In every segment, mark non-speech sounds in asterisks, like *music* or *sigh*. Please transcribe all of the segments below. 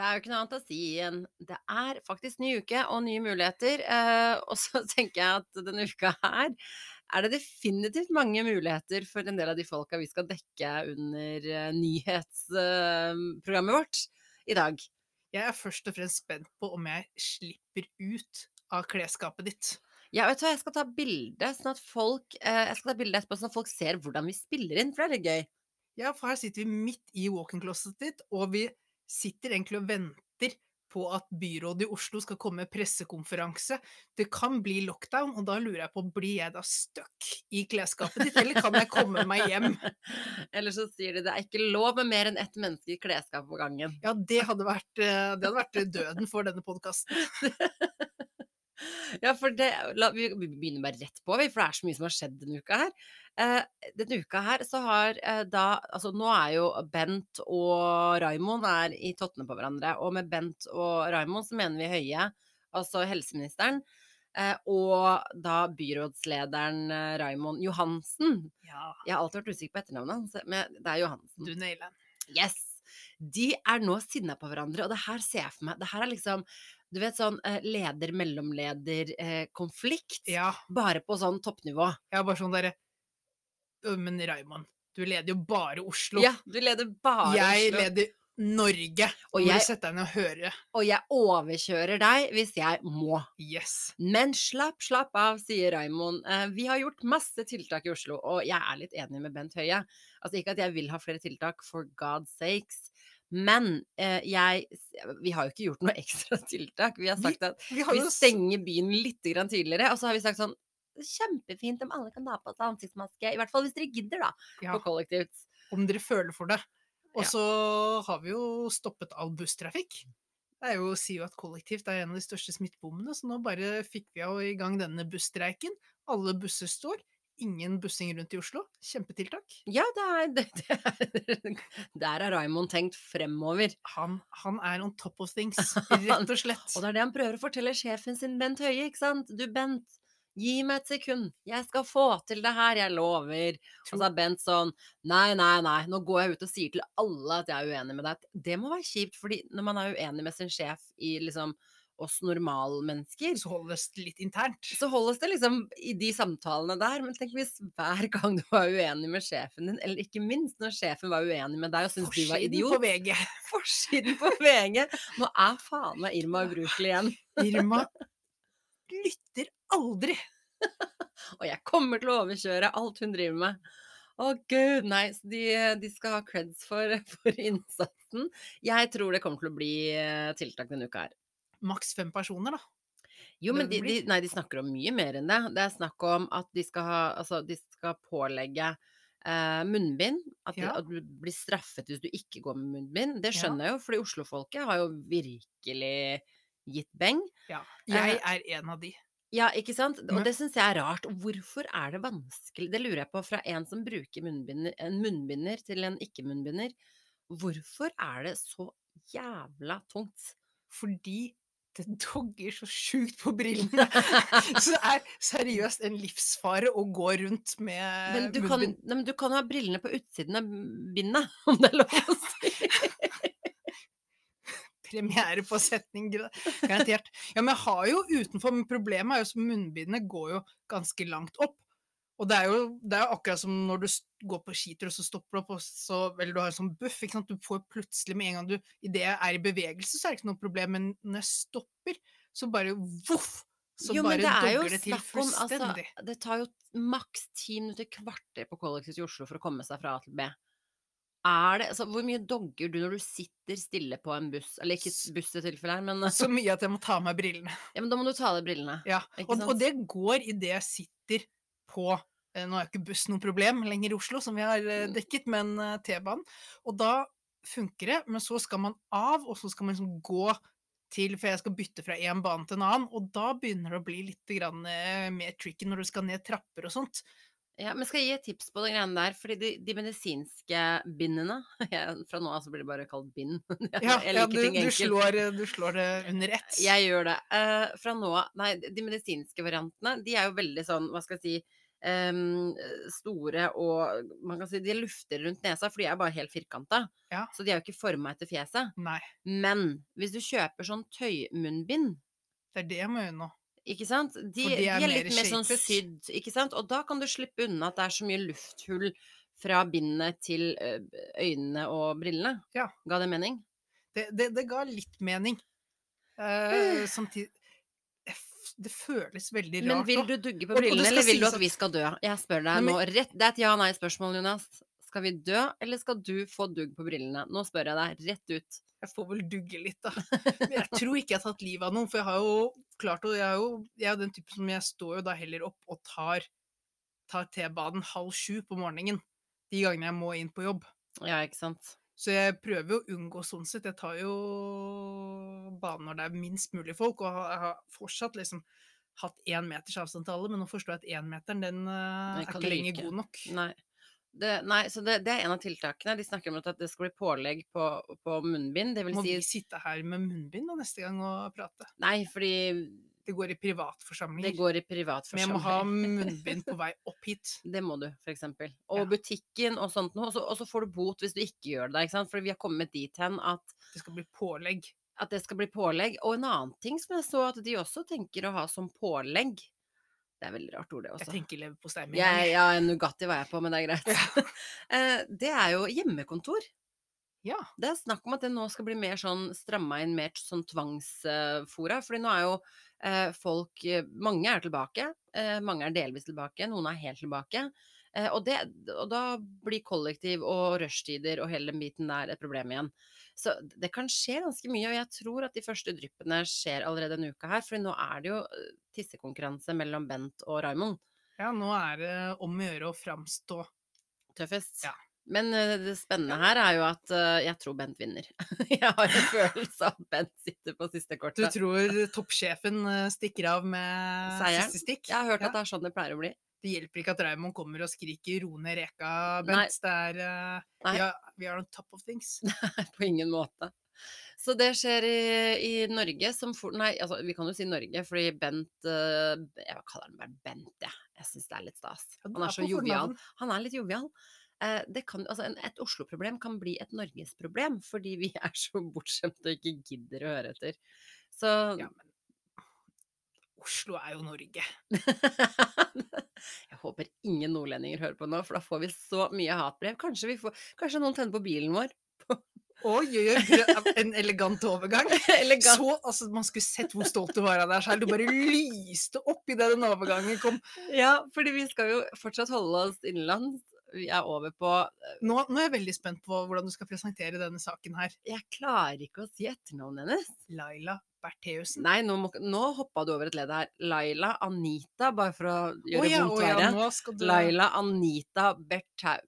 Det er jo ikke noe annet å si enn det er faktisk ny uke og nye muligheter. Eh, *laughs* og så tenker jeg at denne uka her er det definitivt mange muligheter for en del av de folka vi skal dekke under eh, nyhetsprogrammet vårt i dag. Jeg er først og fremst spent på om jeg slipper ut av klesskapet ditt. Ja, vet du hva, jeg skal ta bilde, sånn at folk eh, etterpå, sånn at folk ser hvordan vi spiller inn, for det er litt gøy. Ja, for her sitter vi midt i walk-in-closetet ditt, og vi sitter egentlig og venter på at byrådet i Oslo skal komme med pressekonferanse. Det kan bli lockdown, og da lurer jeg på, blir jeg da stuck i klesskapet ditt, eller kan jeg komme meg hjem? *laughs* Eller så sier de det er ikke lov med mer enn ett menneske i klesskapet på gangen. Ja, det hadde vært, eh, det hadde vært døden for denne podkasten. *laughs* *laughs* Ja, for det la, vi, begynner bare rett på, for det er så mye som har skjedd denne uka her. Eh, denne uka her så har eh, da Altså nå er jo Bent og Raimond er i tottene på hverandre. Og med Bent og Raimond så mener vi Høie, altså helseministeren. Eh, og da byrådslederen eh, Raimond Johansen. Ja, Jeg har alltid vært usikker på etternavnet hans, men det er Johansen. du nailer. Yes! De er nå sinna på hverandre, og det her ser jeg for meg Det her er liksom du vet sånn eh, leder-mellomleder-konflikt, Ja, bare på sånn toppnivå. jeg er bare sånn derre Men Raymond, du leder jo bare Oslo. Ja, du leder bare jeg Oslo. leder Norge. Og jeg... jeg- sette deg ned og høre. Og jeg overkjører deg hvis jeg må. Yes. Men slapp, slapp av, sier Raimond. Eh, vi har gjort masse tiltak i Oslo, og jeg er litt enig med Bent Høie. Altså ikke at jeg vil ha flere tiltak, for God's sakes. Men eh, jeg Vi har jo ikke gjort noe *laughs* ekstra tiltak. Vi har sagt at Vi vi, vi stenger byen litt grann tidligere, og så har vi sagt sånn Kjempefint om alle kan ta på seg ansiktsmaske, i hvert fall hvis dere gidder, da, ja, på kollektivt. om dere føler for det. Og Ja. så har vi jo stoppet all busstrafikk. Det er jo, sier jo at kollektivt er en av de største smittebommene, så nå bare fikk vi jo i gang denne busstreiken. Alle busser står. Ingen bussing rundt i Oslo. Kjempetiltak. Ja, det er, *laughs* det, det er Der har Raimond tenkt fremover. Han, han er on top of things, *laughs* rett og slett. Og det er det han prøver å fortelle sjefen sin, Bent Høie, ikke sant? Du, Bent, gi meg et sekund. Jeg skal få til det her, jeg lover. Og så er Bent sånn Nei, nei, nei, nå går jeg ut og sier til alle at jeg er uenig med deg. Det må være kjipt, fordi når man er uenig med sin sjef i liksom oss normalmennesker, Så holdes det litt internt. så holdes det liksom i de samtalene der. Men tenk hvis hver gang du var uenig med sjefen din, eller ikke minst når sjefen var uenig med deg og syntes du var Forsiden idiot på VG. *laughs* Forsiden på VG! Nå er faen meg Irma ubrukelig igjen. *laughs* Irma lytter aldri. *laughs* Og jeg kommer til å overkjøre alt hun driver med. Å gud, nei. Så de, de skal ha creds for, for innsatsen. Jeg tror det kommer til å bli eh, tiltak denne uka her. Maks fem personer, da. Jo, men de, de, nei, de snakker om mye mer enn det. Det er snakk om at de skal ha Altså, de skal pålegge eh, munnbind. At, de- at du blir straffet hvis du ikke går med munnbind. Det Ja. skjønner jeg jo, fordi Oslofolket har jo virkelig gitt beng. Ja. Jeg er en av de. Ja, ikke sant? Og det syns jeg er rart. Hvorfor er det vanskelig Det lurer jeg på fra en som bruker munnbinder, en munnbinder til en ikke-munnbinder. Hvorfor er det så jævla tungt? Fordi det dogger så sjukt på brillene. *laughs* så det er seriøst en livsfare å gå rundt med Men du kan, nei, men du kan ha brillene på utsiden av bindet, *laughs* om det er lov å si. *laughs* Premiere på setning, garantert. Ja, men jeg har jo utenfor, men problemet er jo at munnbindene går jo ganske langt opp. Og det er jo, det er jo akkurat som når du går på skitur, og så stopper du opp, og så, eller du har en sånn buff, ikke sant? Du får plutselig med en gang du, idet jeg er i bevegelse, så er det ikke noe problem, men når jeg stopper, så bare voff! Så jo, bare er dogger det til fullstendig. altså, fullstendig. Det tar jo maks ti minutter, kvarter på kollektivet i Oslo for å komme seg fra A til B. Det, altså, hvor mye dogger du når du sitter stille på en buss? Eller ikke buss i tilfelle her, men, Så mye at jeg må ta av meg brillene. ja, men da må du ta av deg brillene. Ja, og, og det går idet jeg sitter på Nå er jo ikke buss noe problem lenger i Oslo, som vi har eh, Mm. dekket, men eh, T-banen. Og da funker det, men så skal man av, og så skal man liksom gå til For jeg skal bytte fra én bane til en annen, og da begynner det å bli litt grann, eh, mer tricky når du skal ned trapper og sånt. Ja, men skal jeg gi et tips på de greiene der? Fordi de, de medisinske bindene *laughs* jeg, Fra nå av så blir det bare kalt bind. *laughs* Ja, ja du, du, slår, eh, du slår det under ett. Jeg gjør det. Uh, fra nå av Nei, de medisinske variantene, de er jo veldig sånn, hva skal jeg si em, store og man kan si de lufter rundt nesa, for de er bare helt firkanta. Ja. Så de er jo ikke forma etter fjeset. Nei, Men hvis du kjøper sånn tøymunnbind, det er det jeg må nå. ikke sant? De, de de er er, mer litt mer sånn sydd, ikke sant? Og da kan du slippe unna at det er så mye lufthull fra bindet til øynene og brillene. Ja. Ga det mening? Det, det, det ga litt mening. Uh, samtidig det føles veldig rart Men vil du dugge på brillene, eller vil du at vi skal dø? Jeg spør deg nå rett Det er et ja-nei-spørsmål, Jonas. Skal vi dø, eller skal du få dugg på brillene? Nå spør jeg deg rett ut. Jeg får vel dugge litt, da. Men jeg tror ikke jeg har tatt livet av noen, for jeg har jo klart å Jeg er jo, jeg er den typen som jeg står jo da heller opp og tar, tar T-banen halv sju på morgenen. De gangene jeg må inn på jobb. Ja, ikke sant. Så jeg prøver jo å unngå sånn sett. Jeg tar jo banen når det er minst mulig folk, og har- jeg har fortsatt liksom hatt én meters avstand til alle, men nå forstår jeg at énmeteren, den eh, er kan ikke lenger god nok. Nei. Det, nei, så det, det er en av tiltakene. De snakker om at det skal bli pålegg på, på munnbind. Det vil Må si vi sitte her med munnbind da neste gang og prate? Nei, fordi Det går i privatforsamlinger. det går i privatforsamlinger. Men jeg må ha munnbind på vei opp hit. *laughs* Det må du, eksempel. Og Ja. butikken og sånt noe. Og så- får du bot hvis du ikke gjør det, ikke sant. For vi har kommet dit hen at, Det skal bli pålegg. at det skal bli pålegg. Og en annen ting som jeg så at de også tenker å ha som pålegg. Det er veldig rart ord, det også. Jeg tenker leverpostei med en gang. Ja, Nugatti var jeg på, men det er greit. Ja. *laughs* det er jo hjemmekontor. Ja. Det er snakk om at det nå skal bli mer sånn stramma inn, mer sånn tvangsfora. fordi nå er jo eh, folk eh, Mange er tilbake. Eh, mange er delvis tilbake. Noen er helt tilbake. Eh, og, det, og da blir kollektiv og rushtider og hele den biten der et problem igjen. Så det kan skje ganske mye, og jeg tror at de første dryppene skjer allerede denne uka her. For nå er det jo eh, tissekonkurranse mellom Bent og Raymond. ja, nå er det om å gjøre å framstå. Tøffest. Ja. Men eh, det spennende her er jo at eh, jeg tror Bent vinner. *laughs* jeg har en følelse av at Bent sitter på siste kortet. Du tror toppsjefen eh, stikker av med Seieren? siste stikk? Jeg har hørt Ja. at det er sånn det pleier å bli. Det hjelper ikke at Raymond kommer og skriker 'ro ned reka', Nei. Bent. Det er Nei. ja, We are on top of things. *laughs* På ingen måte. Så det skjer i, i Norge som for, Nei, altså vi kan jo si Norge, fordi Bent Jeg kaller han bare Bent, jeg. Jeg syns det er litt stas. Han er så jovial. Han er litt jovial. Eh, det kan, altså en, et Oslo-problem kan bli et Norgesproblem, fordi vi er så bortskjemte og ikke gidder å høre etter. Så Ja, men Oslo er jo Norge. Jeg håper ingen nordlendinger hører på nå, for da får vi så mye hatbrev. Kanskje, vi får, kanskje noen tenner på bilen vår. Oi, oi, oi, en elegant overgang. *laughs* Elegant. Så, altså, man skulle sett hvor stolt du var av deg selv. Du bare lyste opp idet den overgangen kom. Ja, fordi vi skal jo fortsatt holde oss innenlands. Vi er over på Nå, nå er jeg veldig spent på hvordan du skal presentere denne saken her. Jeg klarer ikke å si etternavnet hennes. Laila Bertheussen. Nei, nå, må, nå hoppa du over et ledd her. Laila Anita, bare for å gjøre gjøre ja, vondt ja, verre. Oh, ja, du Laila Anita Berthau...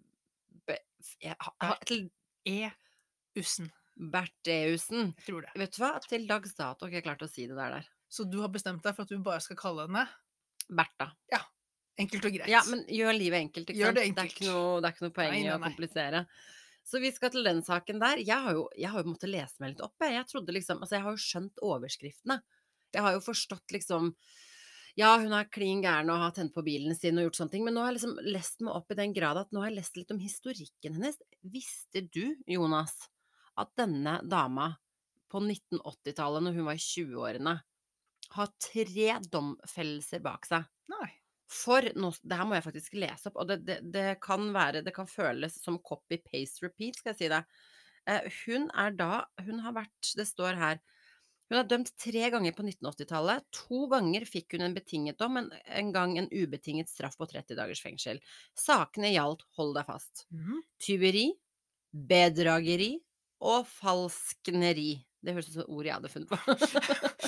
Be, jeg har- til E-ussen. Bertheussen. Tror det. Vet du hva, til dags dato har ikke jeg klart å si det der. der. Så du har bestemt deg for at du bare skal kalle henne Bertha. Enkelt og greit. Ja, men gjør livet enkelt, ikke sant? det er enkelt. ikke noe, det er ikke noe poeng i å komplisere. Så vi skal til den saken der. Jeg har jo, jeg har jo måttet lese meg litt opp. Jeg, jeg trodde liksom Altså, jeg har jo skjønt overskriftene. Jeg har jo forstått liksom Ja, hun er klin gæren og har tent på bilen sin og gjort sånne ting, men nå har jeg liksom lest meg opp i den grad at nå har jeg lest litt om historikken hennes. Visste du, Jonas, at denne dama på 1980-tallet, når hun var i 20-årene, har tre domfellelser bak seg? Nei. For nå, det her må jeg faktisk lese opp, og det, det, det kan være Det kan føles som copy-paste repeat, skal jeg si det. Eh, hun er da Hun har vært Det står her Hun er dømt tre ganger på 1980-tallet. To ganger fikk hun en betinget dom, men en gang en ubetinget straff på 30 dagers fengsel. Sakene gjaldt, hold deg fast, Mhm. tyveri, bedrageri og falskneri. Det høres ut som ord jeg hadde funnet på. *laughs*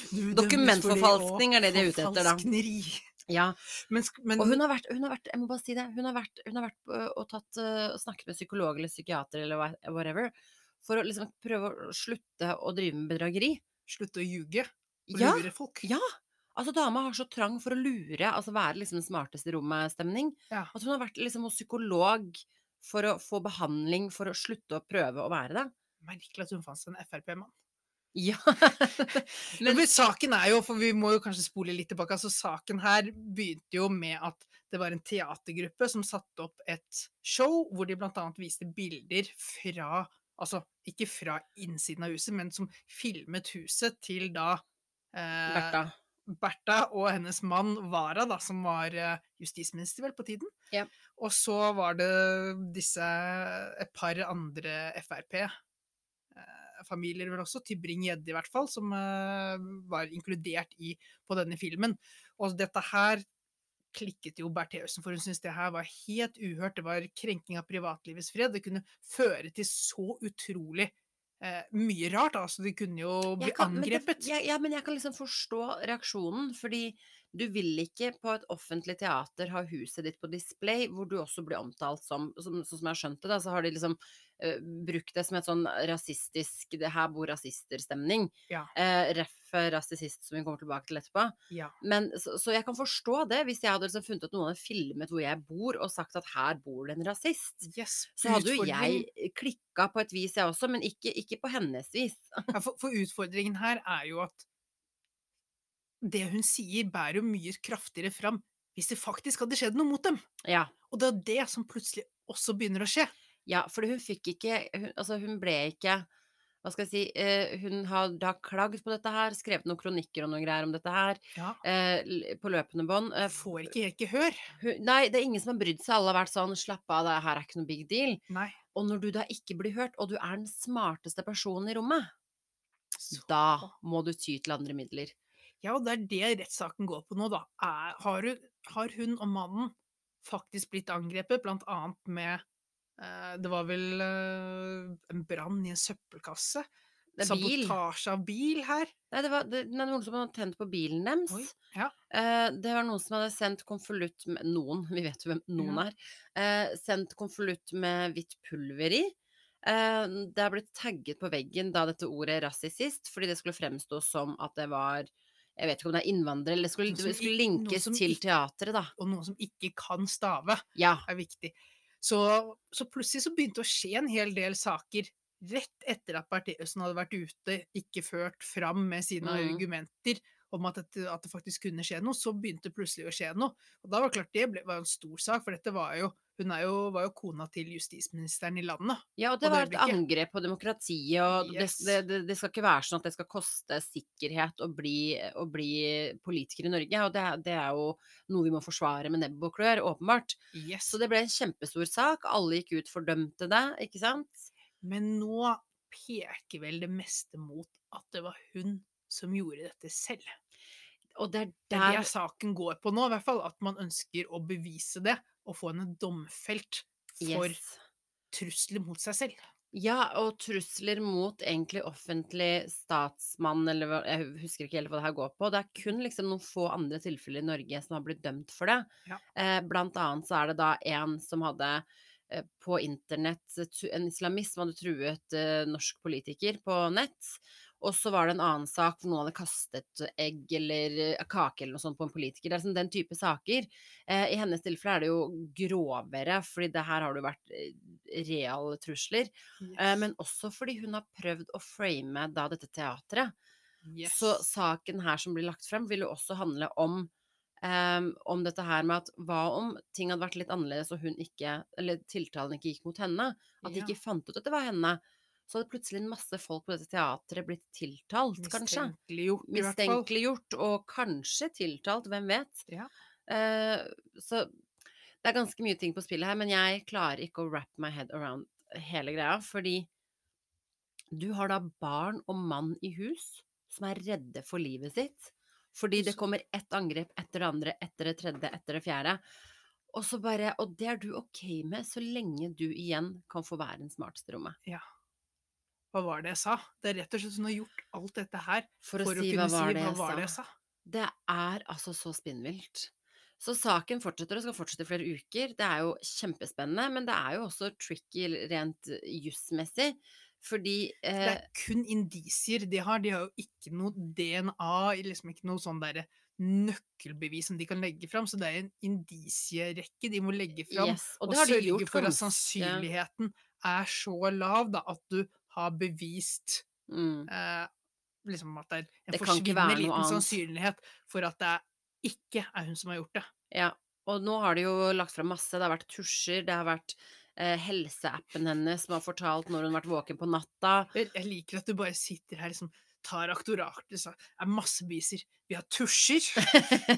*laughs* Dokumentforfalskning er det de er ute etter, da. forfalskneri. Ja, Men, men Og hun har vært, hun har vært jeg må bare si det, hun har vært, hun har vært og tatt, øh, og snakket med psykolog eller psykiater eller whatever, for å liksom prøve å slutte å drive med bedrageri. slutte å ljuge og Ja, lure folk. ja! Altså, dama har så trang for å lure, altså være liksom den smarteste i rommet-stemning, Ja. at hun har vært liksom hos psykolog for å få behandling, for å slutte å prøve å være det. Merkelig at hun fant seg en Frp-mann. *laughs* Ja. Men, Men saken er jo, for vi må jo kanskje spole litt tilbake, altså saken her begynte jo med at det var en teatergruppe som satte opp et show hvor de blant annet viste bilder fra Altså ikke fra innsiden av huset, men som filmet huset til da eh, Bertha. Bertha og hennes mann Vara, da, som var eh, justisminister vel på tiden. Ja. Og så var det disse et par andre Frp-familier vel også, Tybring-Gjedde i hvert fall, som eh, var inkludert i, på denne filmen. Og dette her klikket jo Bertheussen, for hun syntes det her var helt uhørt. Det var krenking av privatlivets fred. Det kunne føre til så utrolig eh, mye rart. Altså, de kunne jo bli kan, angrepet. men det- jeg- ja, men jeg kan liksom forstå reaksjonen, fordi du vil ikke på et offentlig teater ha huset ditt på display, hvor du også blir omtalt som, som sånn som jeg har skjønt det, da, så har de liksom brukt det som et sånn rasistisk, det her bor rasister-stemning. Ja. Eh, ref rasist, som vi kommer tilbake til etterpå. Ja. Men, så, så jeg kan forstå det, hvis jeg hadde liksom funnet ut noen hadde filmet hvor jeg bor, og sagt at her bor det en rasist. Yes. Så hadde jo jeg klikka på et vis, jeg også, men ikke, ikke på hennes vis. Ja, for, for utfordringen her er jo at det hun sier, bærer jo mye kraftigere fram hvis det faktisk hadde skjedd noe mot dem. Ja. Og det er det som plutselig også begynner å skje. Ja, for hun fikk ikke hun, Altså, hun ble ikke Hva skal jeg si eh, Hun har da klagd på dette her, skrevet noen kronikker og noen greier om dette her Ja. eh, på løpende bånd. Eh, Får ikke helt gehør. Nei, det er ingen som har brydd seg. Alle har vært sånn Slapp av, det her er ikke noe big deal. Nei. Og når du da ikke blir hørt, og du er den smarteste personen i rommet, Så- da må du ty til andre midler. Ja, og det er det rettssaken går på nå, da. Er, har, hun, har hun og mannen faktisk blitt angrepet, blant annet med eh, Det var vel eh, en brann i en søppelkasse? Sabotasje av bil her? Nei, det var, det, det noen som hadde tent på bilen deres. Oi. Ja. Eh, det var noen som hadde sendt konvolutt med Noen, vi vet jo hvem noen er. Ja. sendt konvolutt med hvitt pulver i. Eh, det er blitt tagget på veggen da dette ordet 'rasist', fordi det skulle fremstå som at det var Jeg vet ikke om det er innvandrere, eller det skulle, det skulle linkes til teatret, da. Og noen som ikke kan stave. Ja. er viktig. Så, så plutselig så begynte det å skje en hel del saker rett etter at Bertheussen hadde vært ute, ikke ført fram med sine Mm. argumenter om at, at det faktisk kunne skje noe, så begynte det plutselig å skje noe. Og da var det klart det ble, var en stor sak, for dette var jo hun er jo, var jo kona til justisministeren i landet. Ja, og det var et angrep på demokratiet, og Yes. det, det, det skal ikke være sånn at det skal koste sikkerhet å bli, å bli politiker i Norge, og det, er- det er jo noe vi må forsvare med nebb og klør, åpenbart. Yes. Så det ble en kjempestor sak, alle gikk ut, fordømte det, ikke sant? Men nå peker vel det meste mot at det var hun som gjorde dette selv. Og det er Det er der det saken går på nå, i hvert fall. At man ønsker å bevise det, og få henne domfelt for yes. trusler mot seg selv. Ja, og trusler mot egentlig offentlig statsmann, eller jeg husker ikke helt hva det her går på. Det er kun liksom noen få andre tilfeller i Norge som har blitt dømt for det. Ja. Eh, blant annet så er det da en som hadde eh, på internett En islamist som hadde truet eh, norsk politiker på nett. Og så var det en annen sak hvor noen hadde kastet egg eller eh, kake eller noe sånt på en politiker. Det er sånn den type saker. Eh, I hennes tilfelle er det jo grovere, fordi det her har det jo vært eh, reale trusler. Eh, men også fordi hun har prøvd å frame da dette teatret. yes. Så saken her som blir lagt frem, vil jo også handle om Um, om dette her med at hva om ting hadde vært litt annerledes og hun ikke, eller tiltalen ikke gikk mot henne, at de Ja. ikke fant ut at det var henne, så hadde plutselig en masse folk på dette teatret blitt tiltalt, kanskje. Mistenkeliggjort, i hvert fall. Mistenkeliggjort, og kanskje tiltalt, hvem vet. Ja. Uh, så det er ganske mye ting på spillet her, men jeg klarer ikke å wrap my head around hele greia, fordi du har da barn og mann i hus som er redde for livet sitt, fordi det kommer ett angrep etter det andre, etter det tredje, etter det fjerde. Og så bare, og det er du ok med, så lenge du igjen kan få være den smarteste rommet. rommet. Hva var det jeg sa? Det er rett og slett hun har gjort alt dette her For, for, å si kunne hva si hva var det jeg sa. Det er altså så spinnvilt. Så saken fortsetter og skal fortsette i flere uker. Det er jo kjempespennende, men det er jo også tricky rent jussmessig. Fordi Det eh, er kun indisier de har. De har jo ikke noe DNA, liksom ikke noe sånn derre nøkkelbevis som de kan legge fram. Så det er en indisierekke de må legge fram. yes, og Og, det sørge for at sannsynligheten er så lav da, at du har bevist mm, eh, liksom at det er en Det forsvinnende liten annet. sannsynlighet for at det ikke er hun som har gjort det. Ja, og nå har de jo lagt frem masse. Det har vært tusjer, det har vært eh, helseappen hennes som har fortalt når hun har vært våken på natta. Jeg, jeg liker at du bare sitter her liksom tar aktorat, Det er masse beviser. Vi har tusjer,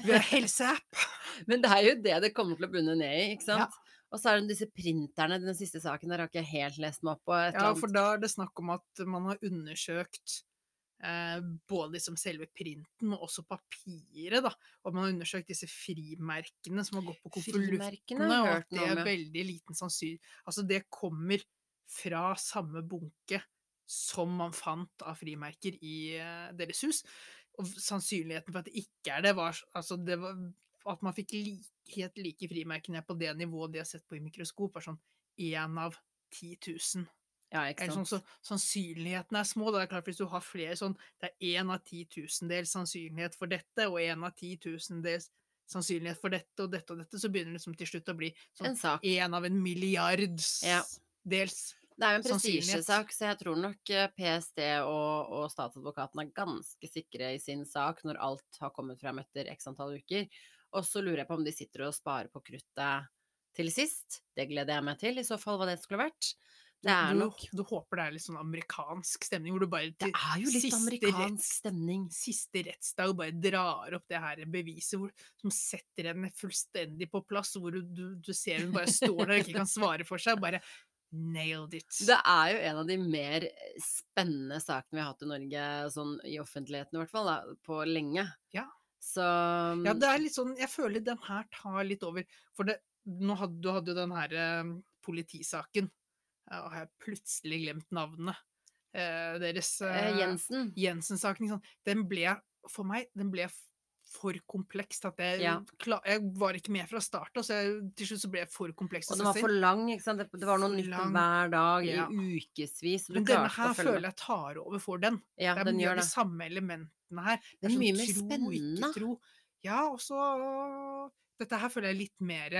vi har *laughs* helseapp. Men det er jo det det kommer til å bunne ned i, ikke sant? Og så er det disse printerne, den siste saken der har ikke jeg helt lest meg opp på. Ja, for da er det snakk om at man har undersøkt eh, både liksom selve printen, men også papiret, da. Og man har undersøkt disse frimerkene som har gått på konvoluttene, og at det er veldig liten sannsyn. Altså, det kommer fra samme bunke som man fant av frimerker i eh, deres hus. Og sannsynligheten for at det ikke er det, var altså det var at man fikk like, helt like frimerkene på det nivået de har sett på i mikroskop, er sånn én av 10 000. Ja, Eller sånn, så sannsynligheten er små. Da er klart Hvis du har flere sånn Det er én av ti tusendels sannsynlighet for dette, og én av ti tusendels sannsynlighet for dette og dette og dette, så begynner det liksom til slutt å bli sånn én av en milliards Ja. dels. Det er jo en prestisjesak, så jeg tror nok eh, PST og, og statsadvokaten er ganske sikre i sin sak når alt har kommet frem etter x antall uker. Og så lurer jeg på om de sitter og sparer på kruttet til sist. Det gleder jeg meg til, i så fall hva det skulle vært. Det er du, nok du håper det er litt sånn amerikansk stemning, hvor du bare Det er jo litt amerikansk stemning. Siste rettsdag bare drar opp det her beviset hvor, som setter henne fullstendig på plass, hvor du, du, du ser hun bare står der og ikke kan *laughs* svare for seg. Bare nailed it. Det er jo en av de mer spennende sakene vi har hatt i Norge, sånn i offentligheten i hvert fall, da, på lenge. Ja. Så Ja, det er litt sånn Jeg føler den her tar litt over. For det, nå hadde, du hadde jo den her eh, politisaken. Og har jeg plutselig glemt navnet eh, deres. eh, eh, Jensen Jensen-saken. Liksom. Den ble for meg den ble for komplekst. at jeg, Ja. klar, jeg var ikke med fra start av, så jeg, til slutt så ble jeg for kompleks. Og den var for lang, ikke sant. Det, det var noe nytt hver dag Ja. i ukevis. Men denne her føler jeg tar over for den. Ja, Det er den mye av de samme elementene her. Det er sånn mye mer spennende. Tro. Ja, og så Dette her føler jeg er litt mer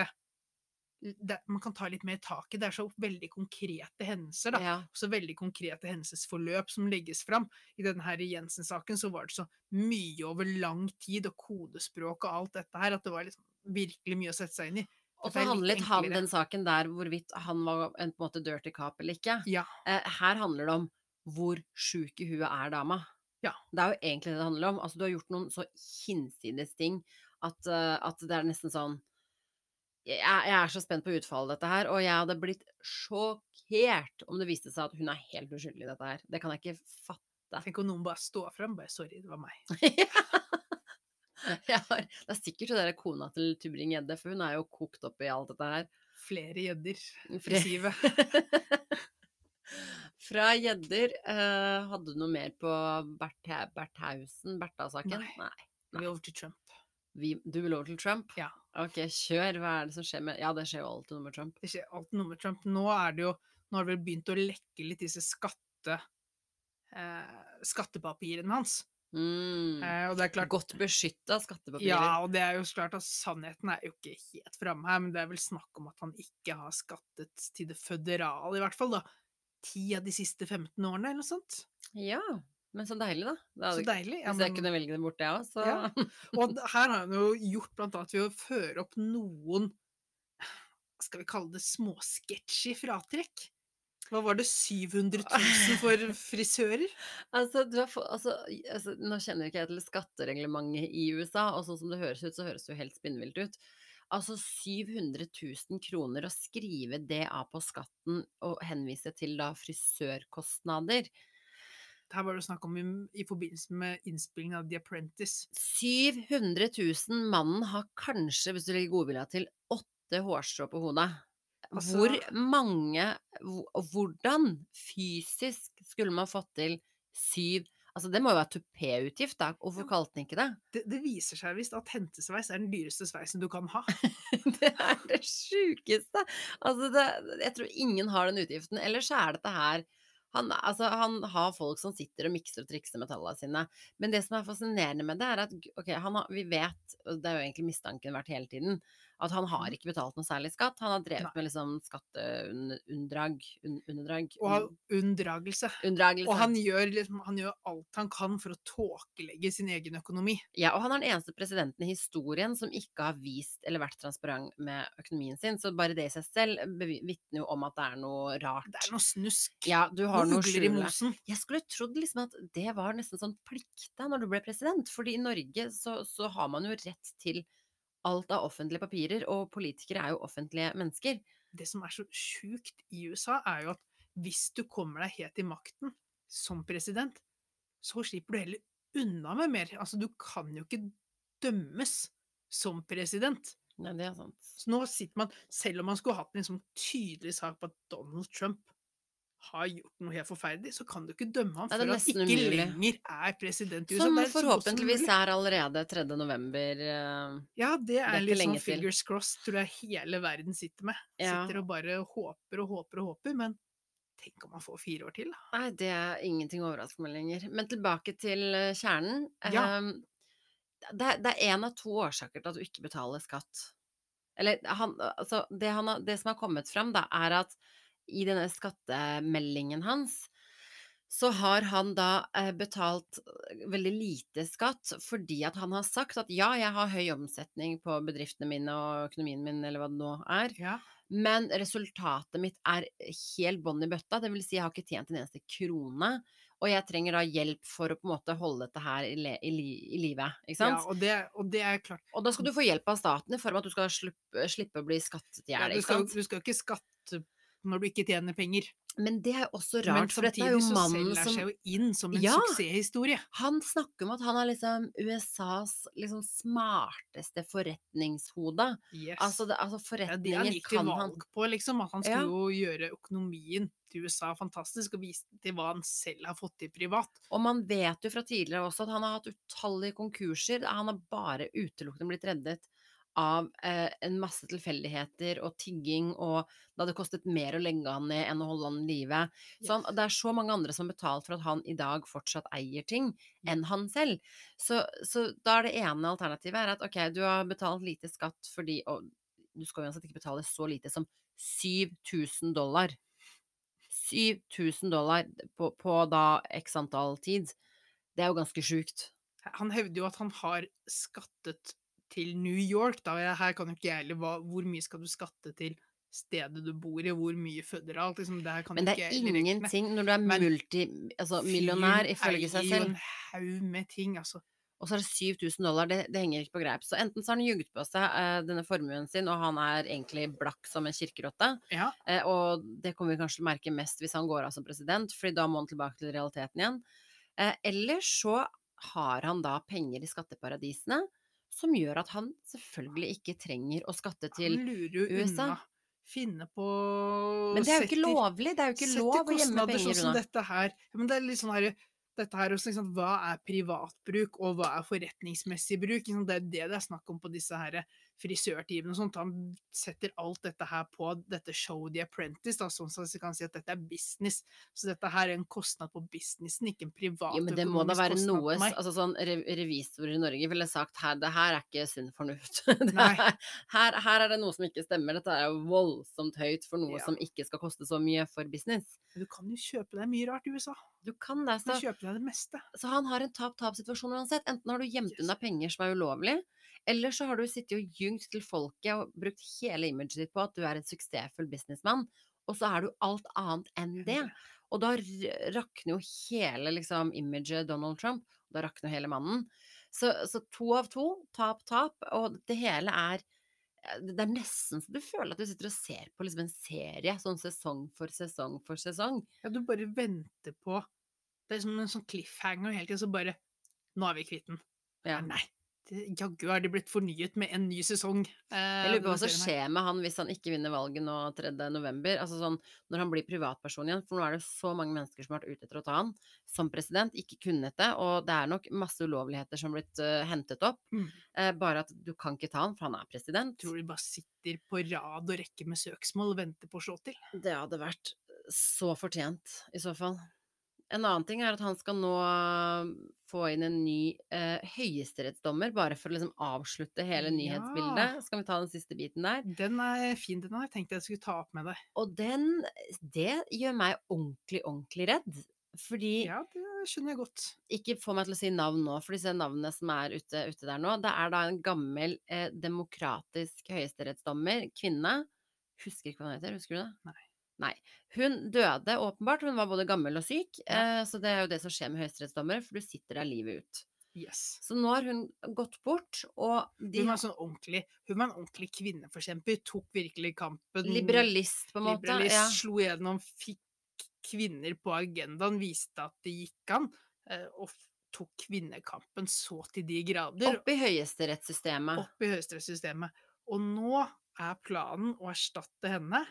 det, Man kan ta litt mer tak i. Det er så veldig konkrete hendelser, da. Ja. Så veldig konkrete hendelsesforløp som legges fram. I denne Jensen-saken så var det så mye over lang tid, og kodespråk og alt dette her, at det var liksom virkelig mye å sette seg inn i. Og så er handlet han, den saken der hvorvidt han var en på en måte dirty cop eller ikke. Ja. Eh, her handler det om hvor sjuk i huet er dama. Ja. Det er jo egentlig det det handler om. Altså, du har gjort noen så hinsides ting at, uh, at det er nesten sånn jeg, jeg er så spent på utfallet dette her, og jeg hadde blitt sjokkert om det viste seg at hun er helt uskyldig i dette her. Det kan jeg ikke fatte. Tenk om noen bare står frem. Bare 'sorry, det var meg'. *laughs* Har, det er sikkert det er kona til Tubring-Gjedde, for hun er jo kokt opp i alt dette her. Flere gjedder i sivet. *laughs* Fra gjedder, Uh, hadde du noe mer på Bert, Berthausen, Bertha-saken? Nei. Nei. Vi er over til Trump. Vi, du vil over til Trump? Ja. Ok, kjør. Hva er det som skjer med Ja, det skjer jo alltid noe med Trump. Det skjer alt noe med Trump. Nå er det jo Nå har det vel begynt å lekke litt disse skatte... Eh, skattepapirene hans. Mm. Eh, og det er klart Godt beskytta skattepapirer. Ja, og det er jo klart at sannheten er jo ikke helt framme her, men det er vel snakk om at han ikke har skattet til det føderale, i hvert fall, da. Ti av de siste 15 årene, eller noe sånt. Ja, men så deilig, da. Det Så deilig. Ja, hvis jeg kunne velge det bort, jeg òg, så Ja. Og *laughs* her har han jo gjort blant annet ved å føre opp noen hva skal vi kalle det småsketsjy fratrekk. Hva var det, 700 000 for *laughs* frisører? Altså, få, altså, altså, nå kjenner ikke jeg til skattereglementet i USA, og sånn som det høres ut, så høres det jo helt spinnvilt ut. Altså 700 000 kroner å skrive det av på skatten og henvise til da frisørkostnader. Her var det snakk om i, i forbindelse med innspillingen av The Apprentice. 700 000 mannen har kanskje, hvis du legger godvilja til, åtte hårstrå på hodet. Altså- Hvor mange hvordan fysisk skulle man fått til syv Altså, det må jo være tupéutgift, da. Hvorfor kalte den ikke det? Det, det viser seg visst at hentesveis er den dyreste sveisen du kan ha. *laughs* Det er det sjukeste. Altså, det, jeg tror ingen har den utgiften. Ellers er dette her han, altså, han har folk som sitter og mikser og trikser med tallene sine. Men det som er fascinerende med det, er at okay, han har, vi vet, og det er jo egentlig mistanken vært hele tiden, At han har ikke betalt noe særlig skatt. Han har drevet Nei. med liksom skatteunndrag un, Underdrag Og unndragelse. Unndragelse. Og han gjør, liksom, han gjør alt han kan for å tåkelegge sin egen økonomi. Ja, og han er den eneste presidenten i historien som ikke har vist eller vært transparent med økonomien sin. Så bare det i seg selv bevi- vitner jo om at det er noe rart. Det er noe snusk. Ja, du har Noe skjul. i mosen. Jeg skulle trodd liksom at det var nesten sånn plikt da når du ble president. Fordi i Norge så, så har man jo rett til alt av offentlige papirer, og politikere er jo offentlige mennesker. Det som er så sjukt i USA, er jo at hvis du kommer deg helt til makten som president, så slipper du heller unna med mer. Altså, du kan jo ikke dømmes som president. Nei, det er sant. Så nå sitter man, selv om man skulle hatt en sånn tydelig sak på at Donald Trump har gjort noe helt forferdelig, så kan du ikke dømme ham før det er at ikke umulig. lenger er president i USA. Som Det er forhåpentligvis er allerede 3. november. Uh, Ja, det er, ikke litt sånn lenge fingers crossed, tror jeg hele verden sitter med. Ja. Sitter og bare håper og håper og håper, men tenk om han får fire år til, da. Nei, det er ingenting overraskende lenger. Men tilbake til eh, kjernen. Ja. Um, det, er- det er én av to årsaker til at du ikke betaler skatt. Eller han, altså, det, han det som har kommet fram, da, er at i denne skattemeldingen hans så har han da eh, betalt veldig lite skatt fordi at han har sagt at ja, jeg har høy omsetning på bedriftene mine og økonomien min, eller hva det nå er. Ja. Men resultatet mitt er helt bånn i bøtta. Det vil si, jeg har ikke tjent en eneste krone. Og jeg trenger da hjelp for å på en måte holde dette her i, le, i, li, i livet. Ikke sant? Ja, og, det, og det er klart. Og da skal du få hjelp av staten i form av at du skal slippe, slippe å bli skattet i Ja, hjel. du, ikke sant? du skal ikke skatte når du ikke tjener penger. Men det er jo også rart, for dette er jo mannen samtidig så selger han som seg jo inn som en Ja. suksesshistorie. Han snakker om at han er liksom USAs liksom smarteste forretningshode. Yes. Altså, det, altså ja, det han gikk til valg han på, liksom. At han Ja. skulle jo gjøre økonomien til USA fantastisk, og vise til hva han selv har fått til privat. Og man vet jo fra tidligere også at han har hatt utallige konkurser. Han har bare utelukkende blitt reddet av eh, en masse tilfeldigheter og tigging, og det hadde kostet mer å legge han ned enn å holde han i live. Så det er så mange andre som har betalt for at han i dag fortsatt eier ting, enn han selv. Så, så da er det ene alternativet er at ok, du har betalt lite skatt fordi Og du skal uansett ikke betale så lite som 7000 dollar. 7000 dollar på, på da x antall tid. Det er jo ganske sjukt. Han hevder jo at han har skattet til New York. Da. Her kan jo ikke jeg heller Hvor mye skal du skatte til stedet du bor i, hvor mye føderalt? Liksom, det her kan Men det det ikke er jeg ingenting når du er multimillionær multi, altså ifølge seg eier selv. jo en haug med ting, altså. Og så er det 7000 dollar, det, det henger ikke på greip. Så enten så har han ljuget på seg eh, denne formuen sin, og han er egentlig blakk som en kirkerotte. Ja. Eh, og det kommer vi kanskje til å merke mest hvis han går av som president, fordi da må han tilbake til realiteten igjen. Eh, eller så har han da penger i skatteparadisene, som gjør at han selvfølgelig ikke trenger å skatte til USA. han lurer jo USA. unna. Finne på Men det er jo ikke lovlig, det er jo ikke lov å gjemme penger sånn som dette her. Men det er litt sånn her dette her også, liksom, Hva er privatbruk, og hva er forretningsmessig bruk? Liksom, det er det det er snakk om på disse her frisørtimene og sånt. Han setter alt dette her på dette show The Apprentice, da, sånn at vi kan si at dette er business. Så dette her er en kostnad på businessen, ikke en privat Jo, men det må da være noe altså sånn re Revisorer i Norge ville sagt her, det her er ikke sunn fornuft. *laughs* Det Nei. er, her, her er det noe som ikke stemmer. Dette er jo voldsomt høyt for noe Ja. som ikke skal koste så mye for business. Men Du kan jo kjøpe deg mye rart i USA. Du kan det, så, du kjøper deg det meste. så han har en tap-tap-situasjon uansett. Enten har du gjemt Yes. unna penger som er ulovlig, eller så har du sittet og gyngt til folket og brukt hele imaget ditt på at du er en suksessfull businessmann, og så er du alt annet enn det. Og da rakner jo hele liksom, imaget Donald Trump, og da rakner hele mannen. Så, så to av to, tap, tap, og det hele er eh, det er nesten så du føler at du sitter og ser på liksom en serie, sånn sesong for sesong for sesong. Ja, du bare venter på Det er som en sånn cliffhanger hele tiden, så bare Nå er vi kvitt den. Ja. Nei, jaggu er det blitt fornyet med en ny sesong. eh, Jeg lurer på hva som skjer med han hvis han ikke vinner valget nå 3. november. Altså sånn, når han blir privatperson igjen, for nå er det så mange mennesker som har vært ute etter å ta han som president, ikke kunnet det, og det er nok masse ulovligheter som har blitt uh, hentet opp. Mm. Eh, bare at du kan ikke ta han, for han er president. Tror de bare sitter på rad og rekke med søksmål og venter på å slå til. Det hadde vært så fortjent, i så fall. En annen ting er at han skal nå øh, få inn en ny eh, høyesterettsdommer, bare for å liksom avslutte hele Ja. nyhetsbildet. Skal vi ta den siste biten der? Den er fin, den har jeg tenkt jeg skulle ta opp med deg. Og den Det gjør meg ordentlig, ordentlig redd. Fordi Ja, det skjønner jeg godt. Ikke få meg til å si navn nå, for disse navnene som er ute, ute der nå, det er da en gammel eh, demokratisk høyesterettsdommer, kvinne. Husker ikke hva hun heter, husker du det? Nei. Nei. Hun døde åpenbart, hun var både gammel og syk, Ja. eh, så det er jo det som skjer med høyesterettsdommere, for du sitter der livet ut. Yes. Så nå har hun gått bort, og de Hun var, sånn ordentlig, hun var en ordentlig kvinneforkjemper, tok virkelig kampen. liberalist, på en måte. liberalist, Ja. slo gjennom, fikk kvinner på agendaen, viste at det gikk an, eh, og tok kvinnekampen så til de grader Opp i høyesterettssystemet. opp i høyesterettssystemet. Og nå er planen å erstatte henne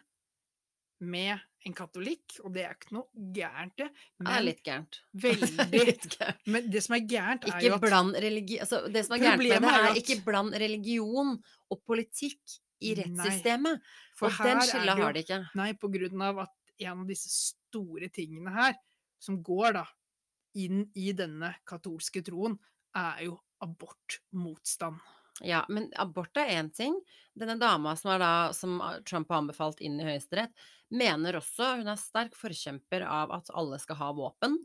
med en katolikk, og det er ikke noe gærent, det. Det er litt gærent. *laughs* veldig, litt gærent. men det som er gærent, er Ikke jo at bland religi... Altså, det som er gærent med det, er at- ikke bland religion og politikk i Nei, rettssystemet. for og den skilla det har de ikke. Nei, på grunn av at en av disse store tingene her, som går da inn i denne katolske troen, er jo abortmotstand. Ja, men abort er én ting. Denne dama som, er da, som Trump har anbefalt inn i Høyesterett, mener også Hun er sterk forkjemper av at alle skal ha våpen.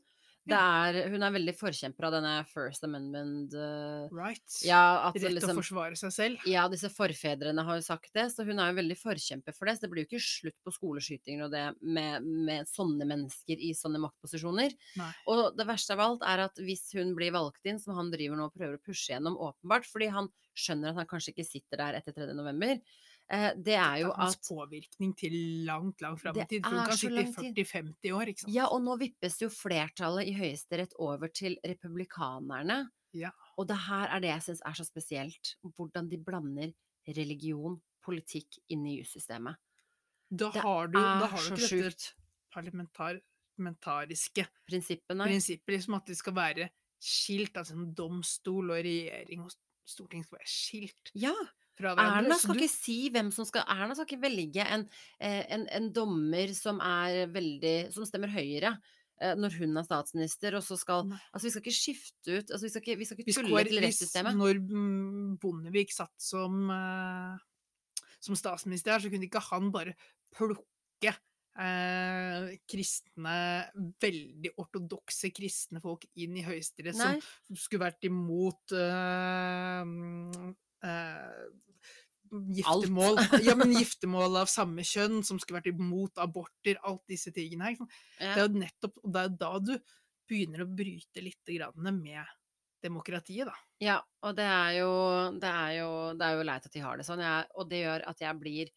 Det er, hun er veldig forkjemper av denne First Amendment uh, Right? Ja, at Rett liksom å forsvare seg selv. Ja, disse forfedrene har jo sagt det, så hun er jo veldig forkjemper for det. Så det blir jo ikke slutt på skoleskytinger og det med, med sånne mennesker i sånne maktposisjoner. Nei. Og det verste av alt er at hvis hun blir valgt inn, som han driver nå og prøver å pushe gjennom, åpenbart, fordi han skjønner at han kanskje ikke sitter der etter 3. november, eh, det er jo Hans at påvirkning til langt, langt fram i tid. Hun kan sitte i tid. 40-50 år, ikke sant? Ja, og nå vippes jo flertallet i Høyesterett over til republikanerne. Ja. Og det her er det jeg syns er så spesielt. Hvordan de blander religion, politikk inn i jussystemet. Da Det har du, da har du så ikke dette sjukt. parlamentar, parlamentariske prinsippet, liksom at det skal være skilt, altså en domstol og regjering og storting skal være skilt Ja, fra hverandre. Erna skal du- ikke si hvem som skal Erna skal ikke velge en, eh, en, en dommer som er veldig Som stemmer Høyre. eh, Når hun er statsminister, og så skal. Altså, vi skal ikke skifte ut altså, Vi skal ikke, vi skal ikke tulle vi skal, til rettssystemet. når mm, Bondevik satt som, eh, som statsminister her, så kunne ikke han bare plukke eh, kristne, veldig ortodokse kristne folk inn i Høyesterett som skulle vært imot eh, eh, Giftermål. Ja, men giftermål av samme kjønn, som skulle vært imot aborter, alt disse tingene her. Ja. Det er jo nettopp det er da du begynner å bryte litt grann med demokratiet, da. Ja, og det er jo, det er jo, det er jo leit at de har det sånn. Jeg, og det gjør at jeg blir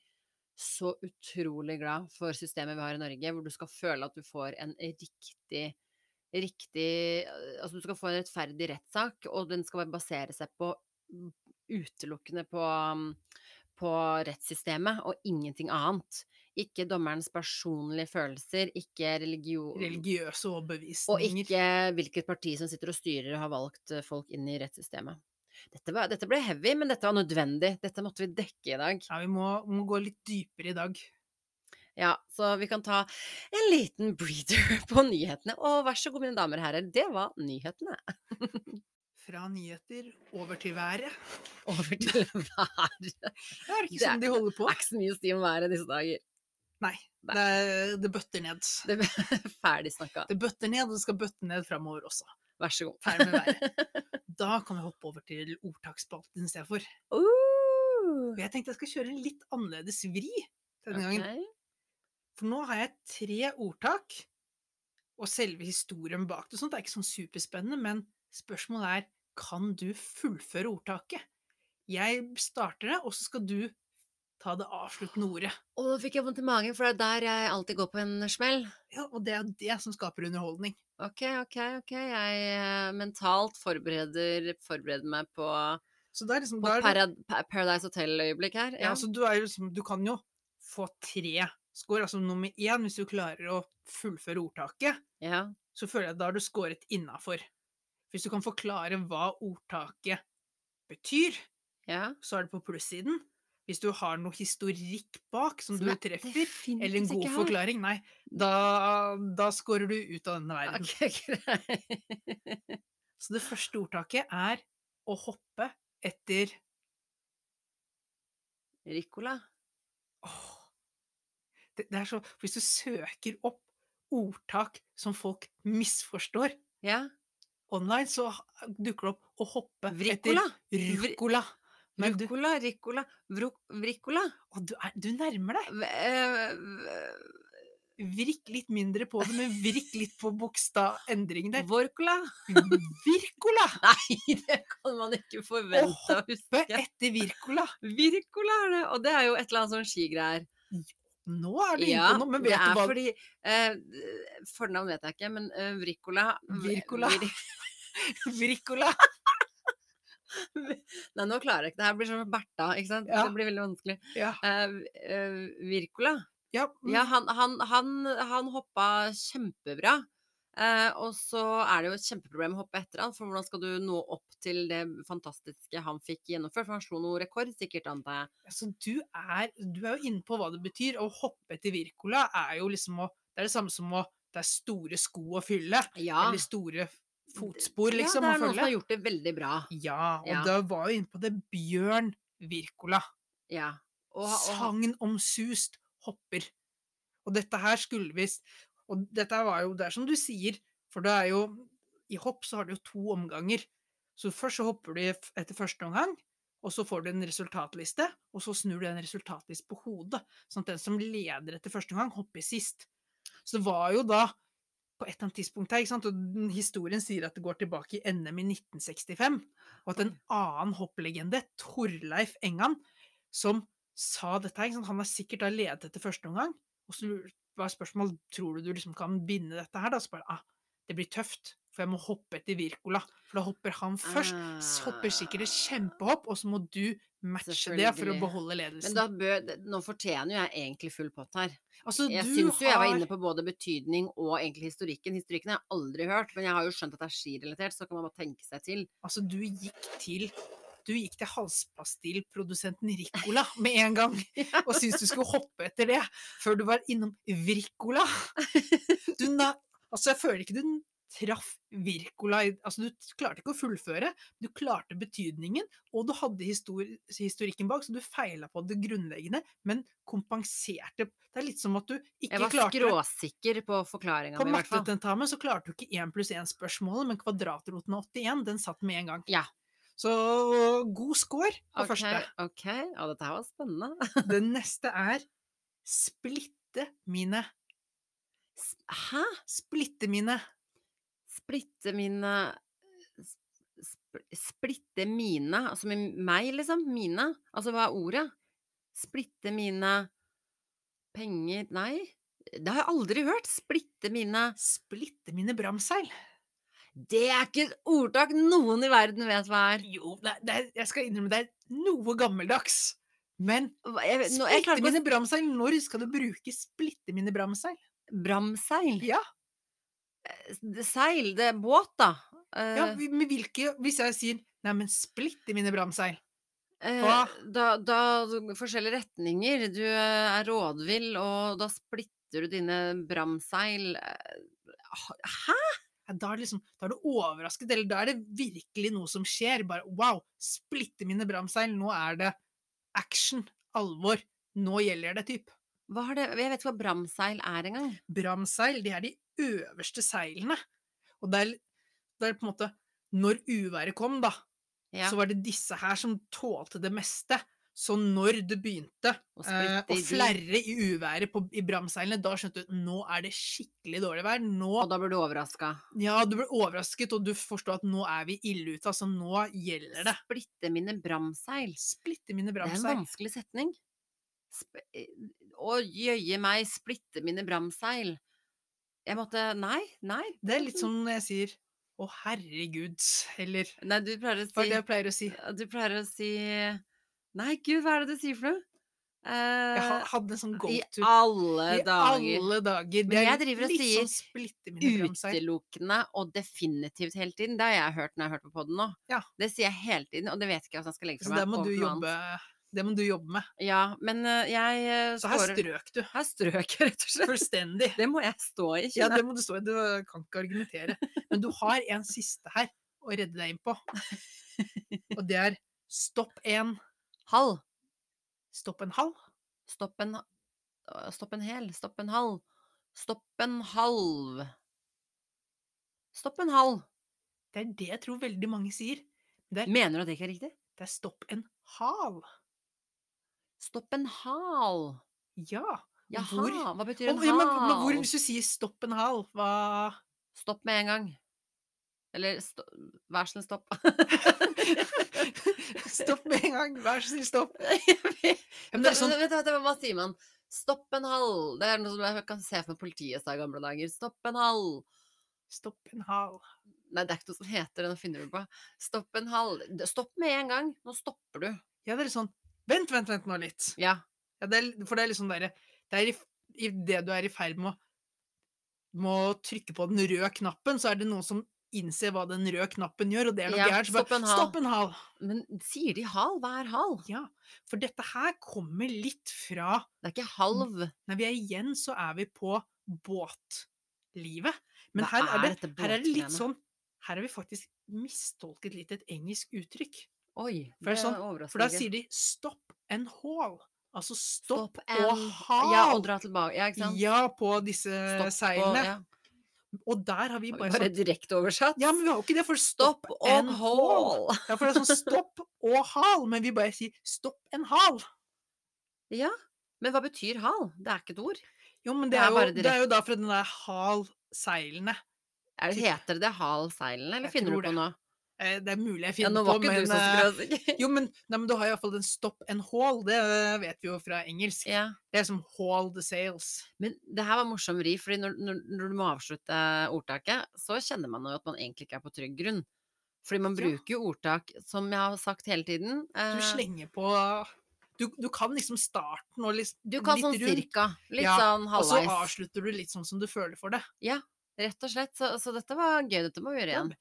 så utrolig glad for systemet vi har i Norge, hvor du skal føle at du får en riktig Riktig Altså, du skal få en rettferdig rettssak, og den skal basere seg på utelukkende på, på rettssystemet og ingenting annet. Ikke dommerens personlige følelser, ikke religion Religiøse og ikke hvilket parti som sitter og styrer og har valgt eh, folk inn i rettssystemet. Dette, var, dette ble heavy, men dette var nødvendig. Dette måtte vi dekke i dag. Ja, vi må, må gå litt dypere i dag. Ja, så vi kan ta en liten breather *laughs* på nyhetene. Og vær så god, mine damer og herrer, det var nyhetene. *laughs* Fra nyheter over til været. *laughs* Over til været. Det er ikke sånn de holder på. Det er ikke så mye å si om været disse dager. Nei, det, det bøtter ned. Det er ferdig snakka. Det bøtter ned, og det skal bøtte ned framover også. Vær så god. Ferdig med været. Da kan vi hoppe over til ordtaksspalten istedenfor. Uh, Og Jeg tenkte jeg skal kjøre en litt annerledes vri denne gangen. For nå har jeg tre ordtak, og selve historien bak det. Sånt er ikke sånn superspennende, men spørsmålet er kan du fullføre ordtaket? Jeg starter det, og så skal du ta det avsluttende ordet. Og nå fikk jeg vondt i magen, for det er der jeg alltid går på en smell. Ja, Og det er det som skaper underholdning. Ok, ok, ok. Jeg eh, mentalt forbereder, forbereder meg på, Så det er liksom, på da er det, Parad Pa- Paradise Hotel-øyeblikk her. ja, så du, er jo liksom, du kan jo få tre score. Altså nummer én, hvis du klarer å fullføre ordtaket, ja. så føler jeg at da har du scoret innafor. Hvis du kan forklare hva ordtaket betyr, ja. så er det på plussiden. Hvis du har noe historikk bak som Som du treffer, eller en god forklaring, nei, da, da scorer du ut av denne verden. Okay. *laughs* Så det første ordtaket er å hoppe etter Ricola. Åh. Det, det er så Hvis du søker opp ordtak som folk misforstår Ja. online, så dukker det opp å hoppe Vricola. etter ruccola. Rucola, ricola, vricola. å, du, er, du nærmer deg. V- eh, Vrikk litt mindre på det, men vrikk litt på bokstavendringen der. Vorcola. Virkola! *laughs* Nei, det kan man ikke forvente å hoppe huske. etter Virkola. Virkola er det, og det er jo et eller annet sånn skigreier. Nå er du Ja, på noe, men det vet du hva fordi eh, Fornavn vet jeg ikke, men eh, Vricola Virkola. Vir- *laughs* Virkola. *laughs* Nei, nå klarer jeg ikke. Det her blir som Bertha, ikke sant? Ja. Det blir veldig vanskelig. Ja. Eh, eh, Virkola. ja, mm, Ja, han, han, han, han hoppa kjempebra. Uh, og så er det jo et kjempeproblem å hoppe etter han, for hvordan skal du nå opp til det fantastiske han fikk gjennomført? For han slo noe rekord, sikkert, antar jeg. Altså, du er, du er jo inne på hva det betyr. Å hoppe etter Virkola er jo liksom å Det er det samme som å Det er store sko å fylle. Ja. Eller store fotspor, liksom, ja, det er noen som har gjort det veldig bra. Ja, og Ja. da var jo inne på det Bjørn Virkola. Ja. Og, og, Sagn om sust hopper. Og dette her skulle visst Og dette var jo Det er som du sier, for det er jo I hopp så har du jo to omganger. Så først så hopper du etter første omgang, og så får du en resultatliste, og så snur du en resultatliste på hodet. Sånn at den som leder etter første omgang, hopper sist. Så det var jo da på et eller annet tidspunkt her, og historien sier at det går tilbake i NM i 1965, og at en annen hopplegende, Torleif Engan, som sa dette her, han har sikkert da ledet etter første omgang, og så var spørsmålet, tror du du liksom kan binde dette her da? Så bare, ah, det blir tøft, for jeg må hoppe etter Virkola, for da hopper han først, så hopper sikkert et kjempehopp, og så må du matche det for å beholde Men ledelsen. da bør, nå fortjener jo jeg egentlig full pott her. altså, Jeg syns jo jeg var inne på både betydning og egentlig historikken. Historikken har jeg aldri hørt, men jeg har jo skjønt at det er skirelatert, så kan man bare tenke seg til. Altså, du gikk til du gikk til halspastillprodusenten Ricola med en gang, *laughs* og syntes du skulle hoppe etter det, før du var innom Virkola. *laughs* Du, altså, jeg føler ikke du traff Wirkola Altså, du klarte ikke å fullføre, du klarte betydningen, og du hadde histori historikken bak, så du feila på det grunnleggende, men kompenserte Det er litt som at du ikke Jeg var klarte skråsikker på forklaringa På mi, i hvert fall. mattetentamen så klarte du ikke 1 pluss 1-spørsmålet, men kvadratroten av 81, den satt med en gang. Ja. Så god score på Ok, første. ok. Ja, dette her var spennende. Det *laughs* neste er splitte mine. Hæ? Splitte mine. Splitte mine Splitte mine? Altså med meg, liksom? Mine? Altså hva er ordet? Splitte mine penger Nei, det har jeg aldri hørt. Splitte mine Splitte mine bramseil. Det er ikke et ordtak noen i verden vet hva er. Jo, det er, det er, jeg skal innrømme det er noe gammeldags. Men Jeg, nå, splitte mine bramseil, når skal du bruke splitte mine bramseil? Bramseil? Ja, Seil? Det er båt, da. ja Eh, med hvilke Hvis jeg sier nei, men splitte mine bramseil. eh, hva? Da, da Forskjellige retninger. Du eh, er rådvill, og da splitter du dine bramseil. Eh, Hæ? Da er, liksom, da er du overrasket, eller da er det virkelig noe som skjer. Bare wow, splitte mine bramseil, nå er det action, alvor, nå gjelder det, typ. Det Jeg vet ikke hva bramseil er engang. Bramseil, det er de øverste seilene. Og det er, det er på en måte Når uværet kom, da, Ja. så var det disse her som tålte det meste. Så når det begynte Å eh, å flerre i uværet på, i bramseilene, da skjønte du at nå er det skikkelig dårlig vær. Nå Og da blir du overraska. Ja, du ble overrasket, og du forstår at nå er vi ille ute. Altså, nå gjelder det. Splitte mine bramseil. Splitte mine Det er en vanskelig setning. Sp eh, Å jøye meg, splitte mine bramseil. Jeg måtte Nei, nei. Det er litt som når jeg sier 'Å, herregud', eller Nei, du pleier å si hva er det jeg pleier å si? Du pleier å si Nei, gud, hva er det du sier for noe? Jeg Eh, hadde en sånn I go-to. alle I dager. alle dager. Men jeg driver og litt sier sånn. Utelukkende og definitivt hele tiden. Det har jeg hørt når jeg har hørt på podden nå. Ja. Det sier jeg hele tiden, og det vet ikke jeg hvordan jeg skal legge Så der må du jobbe annet. Det må du jobbe med. Ja, men eh, jeg eh, Så her strøk du. Her strøk jeg, rett og slett. Fullstendig. Det må jeg stå i. Ja, det må du stå i. Du kan ikke argumentere. Men du har en siste her å redde deg inn på. *laughs* Og det er stopp en Halv. Stopp en halv. Stopp en Stopp en hel. Stopp en halv. Stopp en halv. Stopp en halv. Det er det jeg tror veldig mange sier. Er, Mener du at det ikke er riktig? det er stopp en hal. Stopp en hal. Ja. Jaha, Hvor? hva betyr en hal? ja, men, men hvor, hvis du sier stopp en hal, hva Stopp med en gang. Eller sto vær så snill, stopp. Stopp med en gang. Vær så snill, stopp. *laughs* Men det er sånn- vet du, hva sier man? Stopp en hal. Det er noe som jeg kan se for meg politiet sa i gamle dager. Stopp en hal. Stopp en hal. Nei, det er ikke noe som heter det, nå finner du på. Stopp en hal. Stopp med en gang. Nå stopper du. Ja, det er sånn Vent, vent, vent nå litt. Ja. Ja, det er, for det er liksom derre Det er i, i det du er i ferd med å må trykke på den røde knappen, så er det noen som innser hva den røde knappen gjør, og det er noe Ja, gærent. stopp. Stopp en hal! Men sier de hal? Hva er hal? Ja, for dette her kommer litt fra Det er ikke halv. Nei, vi er igjen, så er vi på båtlivet. Men Hva her er, det, her er det litt sånn Her har vi faktisk mistolket litt et engelsk uttrykk. Oi, For det er sånn- overrasker For da sier de 'stop and haul'. Altså stopp, Stopp og and- hal. Ja, og dra tilbake. Ja, ikke sant? Ja, på disse Stopp og- seilene. ja. Og der har vi bare Bare sånn direkte oversatt. Ja, men vi har jo ikke det, for Stopp og and hal. Ja, for det er sånn stopp og hal, men vi bare sier stopp en hal. Ja, men hva betyr hal? Det er ikke et ord. Jo, men Det det er er, jo, det er jo da fra den der hal seilene. Er heter det hal seilene, eller Jeg finner du på det. Eh, Det er mulig jeg Ja, finner på, men du så eh. *laughs* Jo, men, nei, men du har iallfall den stop and haul, det eh, vet vi jo fra engelsk. Ja. Det er som haul the sales. Men det her var morsom ri, fordi når, når, når du må avslutte ordtaket, så kjenner man jo at man egentlig ikke er på trygg grunn. Fordi man bruker jo ordtak, som jeg har sagt hele tiden. Du eh, slenger på Du, du kan liksom starten og litt, du kan litt sånn rundt, cirka. Litt Ja, sånn og så avslutter du litt sånn som du føler for det. Ja, Rett og slett. Så, så dette var gøy. Dette må vi gjøre Ja, igjen.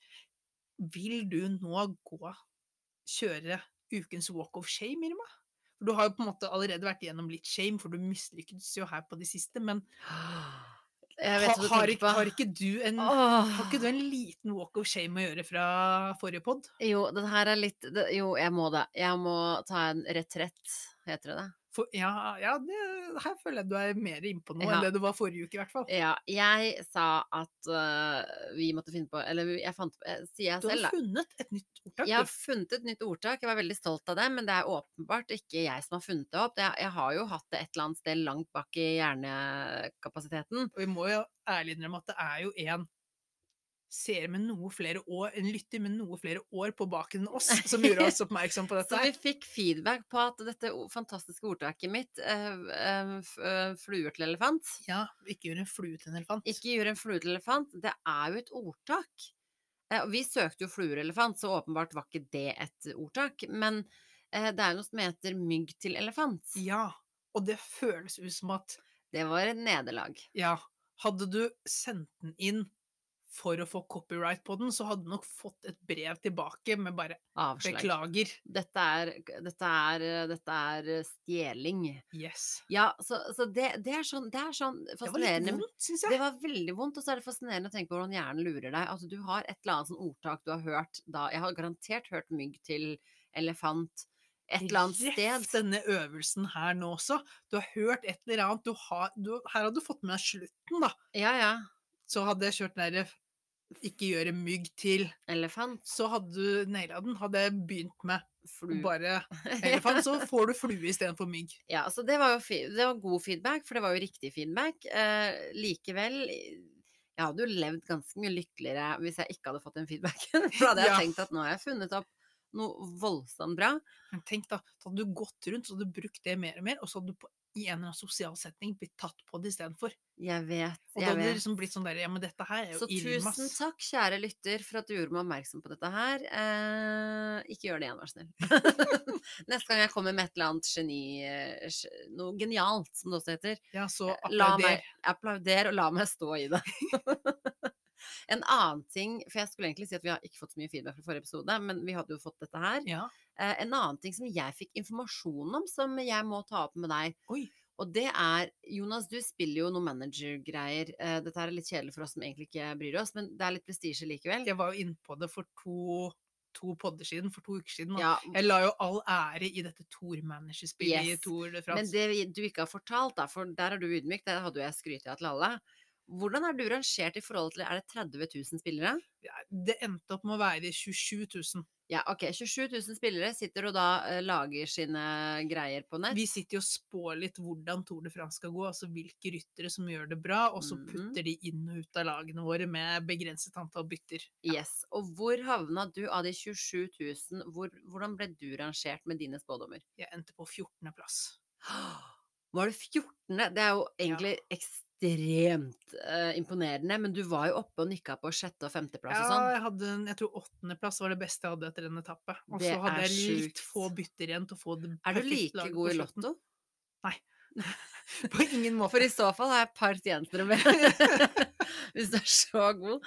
Vil du nå gå kjøre ukens walk of shame, Irma? For du har jo på en måte allerede vært igjennom litt shame, for du mislyktes jo her på det siste, men har, ikke, har ikke du en Har ikke du en liten walk of shame å gjøre fra forrige pod? Jo, den her er litt Jo, jeg må det. Jeg må ta en retrett, heter det det? For, ja, ja det, her føler jeg du er mer innpå nå Ja. enn det du var forrige uke, i hvert fall. Ja, jeg sa at uh, vi måtte finne på Eller jeg fant jeg, Sier jeg Du selv, har funnet et nytt ordtak. Jeg har funnet et nytt ordtak, jeg var veldig stolt av det, men det er åpenbart ikke jeg som har funnet det opp. Jeg, jeg har jo hatt det et eller annet sted langt bak i hjernekapasiteten. Og vi må jo ærlig innrømme at det er jo en seer med noe flere år, en lytter med noe flere år på baken enn oss, *laughs* som gjorde oss oppmerksom på dette Så vi fikk feedback på at dette fantastiske ordtaket mitt, eh, fluer til elefant, Ja, ikke gjør en flue til en elefant. ikke gjør en flue til elefant, det er jo et ordtak. Vi søkte jo fluer-elefant, så åpenbart var ikke det et ordtak. Men det er noe som heter mygg til elefant. Ja, og det føles ut som at Det var et nederlag. ja, hadde du sendt den inn for å få copyright på den, så hadde du nok fått et brev tilbake med bare Avslag. 'beklager'. Dette er, dette er, dette er eh, stjeling. Yes. Ja, så, så det, det er sånn, det er sånn Det var litt vondt, syns Det var veldig vondt, og så er det fascinerende å tenke på hvordan hjernen lurer deg. Altså, du har et eller annet sånn ordtak du har hørt da Jeg har garantert hørt mygg til elefant et eller annet sted. denne øvelsen her nå også. Du har hørt et eller annet. Du har, du, her hadde du fått med deg slutten, da. Ja, ja. Så hadde jeg kjørt den derre 'ikke gjøre mygg til', Elefant. så hadde du naila den. Hadde jeg begynt med Flu. bare *laughs* elefant, så får du flue istedenfor mygg. Ja, så det var jo det var god feedback, for det var jo riktig feedback. Eh, likevel Jeg hadde jo levd ganske mye lykkeligere hvis jeg ikke hadde fått den feedbacken. *laughs* For da hadde jeg Ja. tenkt at nå har jeg funnet opp noe voldsomt bra. Men tenk da, så hadde du gått rundt, så hadde du brukt det mer og mer, og så hadde du på, i en eller annen sosial setning blitt tatt på det istedenfor. Jeg vet. Og da Jeg hadde det vet. liksom blitt sånn der, ja, men dette her er jo Så Irmas. tusen takk, kjære lytter, for at du gjorde meg oppmerksom på dette her. Eh, ikke gjør det igjen, vær snill. *laughs* Neste gang jeg kommer med et eller annet geni, eh, noe genialt, som det også heter, Ja, så la applauder. meg applaudere og la meg stå i det. *laughs* En annen ting, for jeg skulle egentlig si at vi har ikke fått så mye feedback fra forrige episode, men vi hadde jo fått dette her. Ja. Eh, en annen ting som jeg fikk informasjon om, som jeg må ta opp med deg. Oi. Og det er Jonas, du spiller jo noen managergreier. Eh, dette er litt kjedelig for oss som egentlig ikke bryr oss, men det er litt prestisje likevel. Jeg var jo inne på det for to, to podder siden, for to uker siden. Ja, Jeg la jo all ære i dette Tour-managerspillet i Yes. Tour de men det du ikke har fortalt, da, for der er du ydmyk, det hadde jo jeg skrytt av til alle. Hvordan er du rangert i forhold til Er det 30 000 spillere? Ja, Det endte opp med å være 27 000. Ja, ok. 27 000 spillere sitter og da eh, lager sine greier på nett. Vi sitter jo og spår litt hvordan Tour de France skal gå, altså hvilke ryttere som gjør det bra, og så Mhm. putter de inn og ut av lagene våre med begrenset antall bytter. Yes. Og hvor havna du av de 27 000? Hvor, hvordan ble du rangert med dine spådommer? Jeg endte på 14. plass. *gasps* Var det 14.? Det er jo egentlig ekstremt eh, imponerende, men du var jo oppe og nikka på sjette- og femteplass og Ja, sånn. jeg hadde en, jeg tror åttendeplass var det beste jeg hadde etter en etappe. Og Det så hadde jeg litt sjukt. få bytter igjen til å få det Er du like god i lotto? lotto? *laughs* På ingen måte. For i så fall har jeg et par tjenester med. *laughs* Hvis du er så god.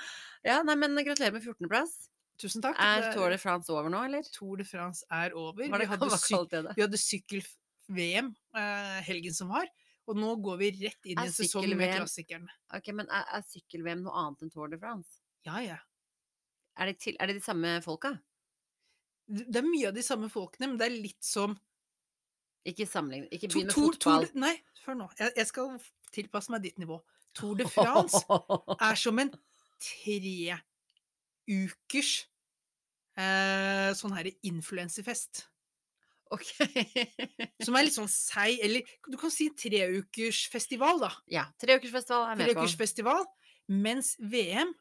Ja, nei, men gratulerer med 14.-plass. Tusen takk. Er Tour de France over nå, eller? Tour de France er over. Er Vi hadde, *laughs* det? vi hadde sykkel-VM eh, helgen som var, og nå går vi rett inn i en sesong med sykkel-VM. Ok, men er, er sykkel-VM noe annet enn Tour de France? Ja, ja. Er det, til, er det de samme folka? Det er mye av de samme folkene, men det er litt som Ikke sammenlign, ikke begynn med fotball. Tour- Nei, hør nå. Jeg, jeg skal tilpasse meg ditt nivå. Tour de France *laughs* er som en treukers eh, sånn herre influenserfest. Ok. *laughs* Som er litt sånn seig, eller du kan si treukersfestival, da. ja, treukersfestival er med. Treukersfestival. Mens VM,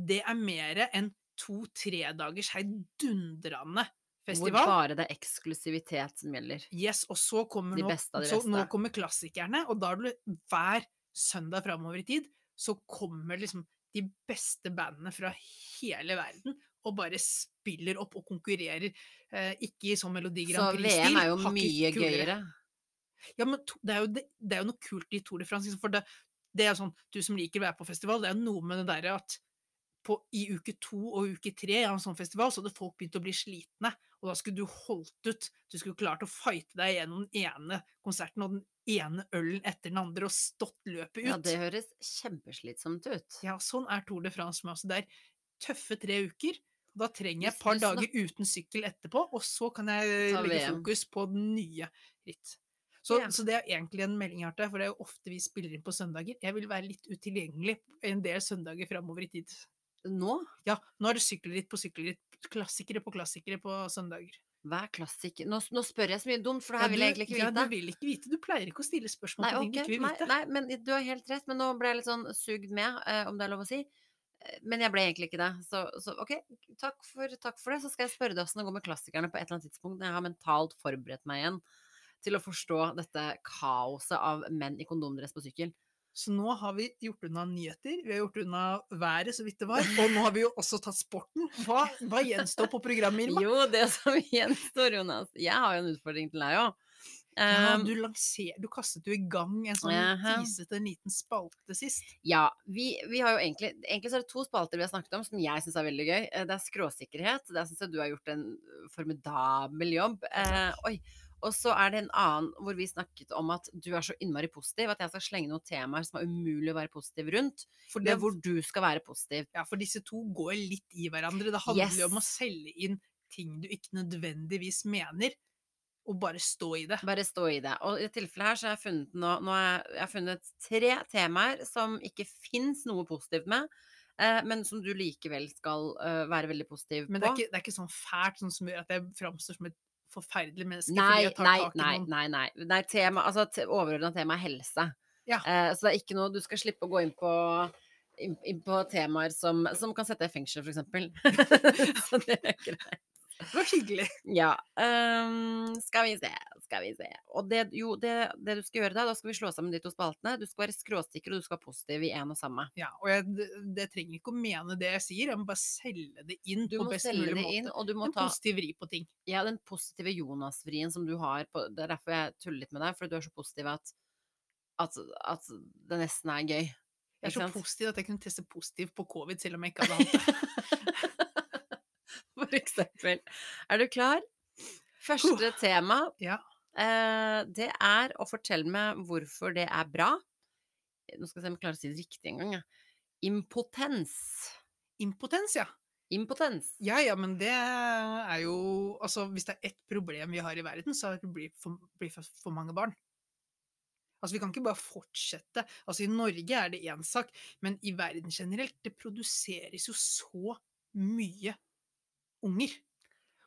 det er mer enn to-tre dagers heidundrende Hvor festival. bare det er eksklusivitet som gjelder. Yes, og så kommer nå, så nå kommer klassikerne, og da er det hver søndag framover i tid, så kommer liksom de beste bandene fra hele verden og bare spiller opp og konkurrerer. Eh, ikke i sånn Melodi Så Grand Prix-stil. VM er jo mye gøyere. Ja, men det, er jo, det, det er jo noe kult i Tour de France. liksom, For det, det er sånn, du som liker å være på festival, det er noe med det derre at på, i uke to og uke tre av en sånn festival, så hadde folk begynt å bli slitne. Og da skulle du holdt ut. Du skulle klart å fighte deg gjennom den ene konserten og den ene ølen etter den andre og stått løpet ut. Ja, det høres kjempeslitsomt ut. Ja, sånn er Tour de France med oss. Det er tøffe tre uker. Da trenger jeg et par dager uten sykkel etterpå, og så kan jeg legge fokus på den nye ritt. Så, yeah. så det er egentlig en melding her til deg, for det er jo ofte vi spiller inn på søndager. Jeg vil være litt utilgjengelig en del søndager framover i tid. Nå? Ja, nå er det sykkelritt på sykkelritt, klassikere på klassikere på søndager. Hva er klassiker? Nå, nå spør jeg så mye dumt, for det Ja, vil jeg egentlig ikke vite. Ja, du vil ikke vite. Du pleier ikke å stille spørsmål Nei, på ting du ikke vil nei, nei, men du har helt rett, men nå ble jeg litt sånn sugd med, eh, om det er lov å si. Men jeg ble egentlig ikke det. Så, så ok, takk for, takk for det. Så skal jeg spørre deg åssen det går med klassikerne på et eller annet tidspunkt når jeg har mentalt forberedt meg igjen til å forstå dette kaoset av menn i kondomdress på sykkel. Så nå har vi gjort unna nyheter, vi har gjort unna været så vidt det var, og nå har vi jo også tatt sporten. Hva, hva gjenstår på programmet, Irma? Jo, det som gjenstår, Jonas Jeg har jo en utfordring til deg òg. Ja, du, lanser, du kastet jo i gang en sånn uh -huh. tisete liten spalte sist. Ja, vi, vi har jo egentlig Egentlig så er det to spalter vi har snakket om som jeg syns er veldig gøy. Eh, Det er skråsikkerhet. Der syns jeg du har gjort en formidabel jobb. Eh, oi. Og så er det en annen hvor vi snakket om at du er så innmari positiv at jeg skal slenge noen temaer som er umulig å være positiv rundt. For, Det det, hvor du skal være positiv. ja, for disse to går litt i hverandre. Det handler jo om å selge inn ting du ikke nødvendigvis mener, og bare stå i det. Bare stå i det. Og i dette tilfellet her så har jeg funnet nå, nå har jeg, jeg har funnet tre temaer som ikke fins noe positivt med, eh, men som du likevel skal eh, være veldig positiv Men på. det er, ikke, det er ikke sånn fælt sånn som gjør at jeg framstår som et forferdelig menneske Nei, nei, tak i nei, nei, nei. nei tema, altså, te, overordna tema er helse. Ja. Eh, så det er ikke noe Du skal slippe å gå inn på, inn, inn på temaer som, som kan sette deg i fengsel, eksempel. *laughs* så det er greit. Det var hyggelig. Ja. Um, skal vi se, skal vi se. Og det, jo, det, det du skal gjøre da, da skal vi slå sammen de to spaltene. Du skal være skråsikker, og du skal være positiv i én og samme. Ja, og jeg, det, det trenger ikke å mene det jeg sier, jeg må bare selge det inn Du på best mulig måte. inn, og du må en ta positiv vri på ting. ja, den positive Jonas-vrien som du har på Det er derfor jeg tuller litt med deg, fordi du er så positiv at, at, at det nesten er gøy. Jeg er så positiv at jeg kunne teste positivt på covid selv om jeg ikke hadde hatt det. *laughs* For eksempel. Er du klar? Første tema, Ja. eh, det er å fortelle meg hvorfor det er bra. Nå skal jeg se om jeg klarer å si det riktig en gang. Ja. Impotens. Impotens, ja. Impotens. Ja ja, men det er jo Altså, hvis det er ett problem vi har i verden, så er det blir for, blir for, for mange barn. Altså, vi kan ikke bare fortsette. Altså, i Norge er det én sak, men i verden generelt, det produseres jo så mye unger.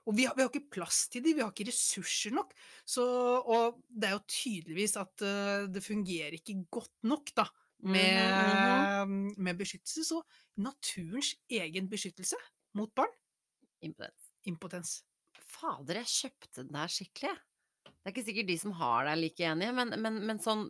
Og vi har, vi har ikke plass til dem, vi har ikke ressurser nok. Så, og det er jo tydeligvis at uh, det fungerer ikke godt nok, da, med, Mhm, med beskyttelse. Så naturens egen beskyttelse mot barn, Impotens. impotens. Fader, jeg kjøpte den der skikkelig, jeg. Det er ikke sikkert de som har deg, like enige, men, men, men sånn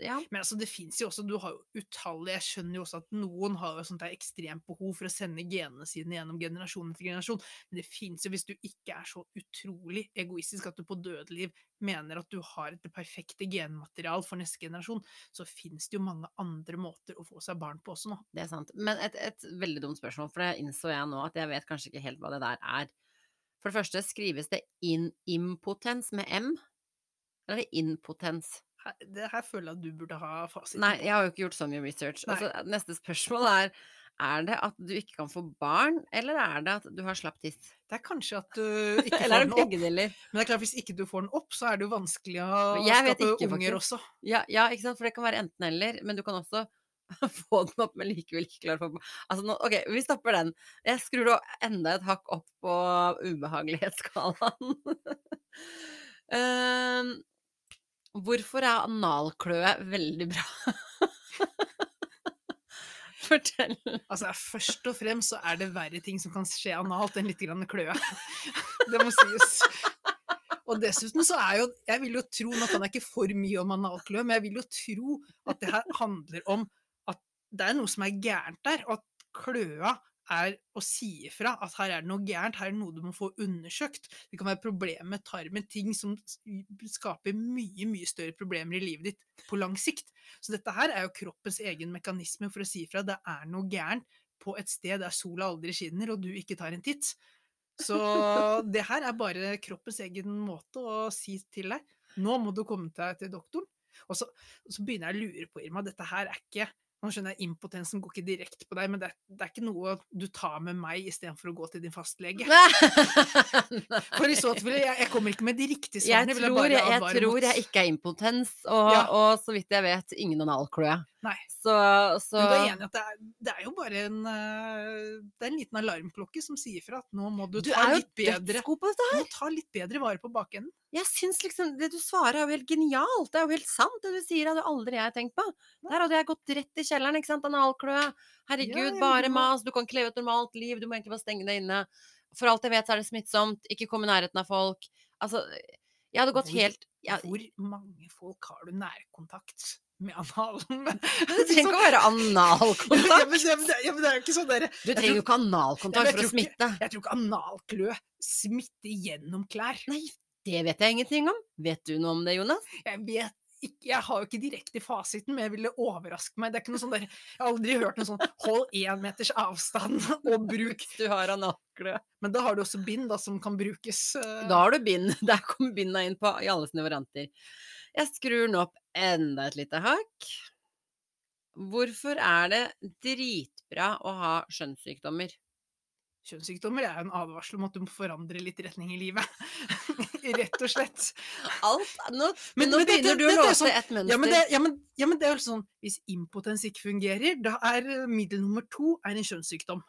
Ja. Men altså, det fins jo også Du har jo utallige Jeg skjønner jo også at noen har jo sånt der ekstremt behov for å sende genene sine gjennom generasjon etter generasjon, men det fins jo hvis du ikke er så utrolig egoistisk at du på dødeliv mener at du har et perfekte genmaterial for neste generasjon, så fins det jo mange andre måter å få seg barn på også nå. Det er sant. Men et, et veldig dumt spørsmål, for det innså jeg nå at jeg vet kanskje ikke helt hva det der er. For det første, skrives det inimpotens med M? Eller er det impotens? Her, det her føler jeg at du burde ha fasiten Nei, jeg har jo ikke gjort så mye research. Altså, neste spørsmål er er det at du ikke kan få barn, eller er det at du har slapp tiss? Det er kanskje at du *laughs* ikke får den opp, deler? men det er klart hvis ikke du får den opp, så er det jo vanskelig å skape ikke, unger faktisk. også. Ja, ja, ikke sant, for det kan være enten eller, men du kan også *laughs* få den opp, men likevel ikke klare å få den Altså, nå, ok, vi stopper den. Jeg skrur da enda et hakk opp på ubehagelighetsskalaen. *laughs* Ehm, hvorfor er analkløe veldig bra? *laughs* Fortell. Altså, først og fremst så er det verre ting som kan skje analt enn litt grann kløe. *laughs* Det må sies. Og dessuten så er jo Jeg vil jo tro, nå kan jeg ikke for mye om analkløe, men jeg vil jo tro at det her handler om at det er noe som er gærent der, og at kløa er å si ifra at her er det noe gærent, her er det noe du må få undersøkt. Det kan være problemer med tarmen, ting som skaper mye, mye større problemer i livet ditt på lang sikt. Så dette her er jo kroppens egen mekanisme for å si ifra. Det er noe gærent på et sted der sola aldri skinner, og du ikke tar en titt. Så *laughs* det her er bare kroppens egen måte å si til deg nå må du komme deg til doktoren. Og så, så begynner jeg å lure på, Irma, dette her er ikke nå skjønner jeg Impotensen går ikke direkte på deg, men det er, det er ikke noe du tar med meg istedenfor å gå til din fastlege. *laughs* For i så fall, jeg, jeg kommer ikke med de riktige svarene. Jeg tror jeg, jeg, tror jeg ikke er impotens, og, Ja. og så vidt jeg vet, ingen analkløe. Nei. Så, så Men du er enig at det er, det er jo bare en eh, er en liten alarmklokke som sier fra at nå må du, Du ta litt bedre på dette her. Du må ta litt bedre vare på bakenden. Jeg syns liksom Det du svarer er jo helt genialt. Det er jo helt sant, det du sier. hadde aldri jeg tenkt på. Der hadde jeg gått rett i kjelleren, ikke sant. Analkløe. Herregud, Ja, ja, bare mas. Du kan ikke leve et normalt liv. Du må egentlig bare stenge deg inne. For alt jeg vet, så er det smittsomt. Ikke kom i nærheten av folk. Altså, jeg hadde gått Hvor- helt jeg, Hvor mange folk har du nærkontakt med analen? *laughs* Det trenger ikke å være ja, analkontakt. men, ja, men, ja, men det er jo ikke sånn der, Du trenger jo ikke Ja, men analkontakt for å smitte. ikke-. Jeg tror ikke analklø smitter gjennom klær. Nei, det vet jeg ingenting om. Vet du noe om det, Jonas? Jeg vet ikke, jeg har jo ikke direkte fasiten, men jeg ville overraske meg. Det er ikke noe sånn der, Jeg har aldri hørt noe sånn 'hold én meters avstand og bruk'. Du har analklø. Men da har du også bind da, som kan brukes. eh, Da har du bind. *laughs* Der kommer binda inn på, i alle sine varianter. Jeg skrur den opp enda et lite hakk. Hvorfor er det dritbra å ha skjønnssykdommer? Kjønnssykdommer er en advarsel om at du må forandre litt retning i livet. *laughs* Rett og slett. Alt Nå, Men- nå men det, begynner du å låse sånn- et mønster. Ja men, det, ja, men, ja, men det er jo sånn Hvis impotens ikke fungerer, da er eh, middel nummer to en kjønnssykdom.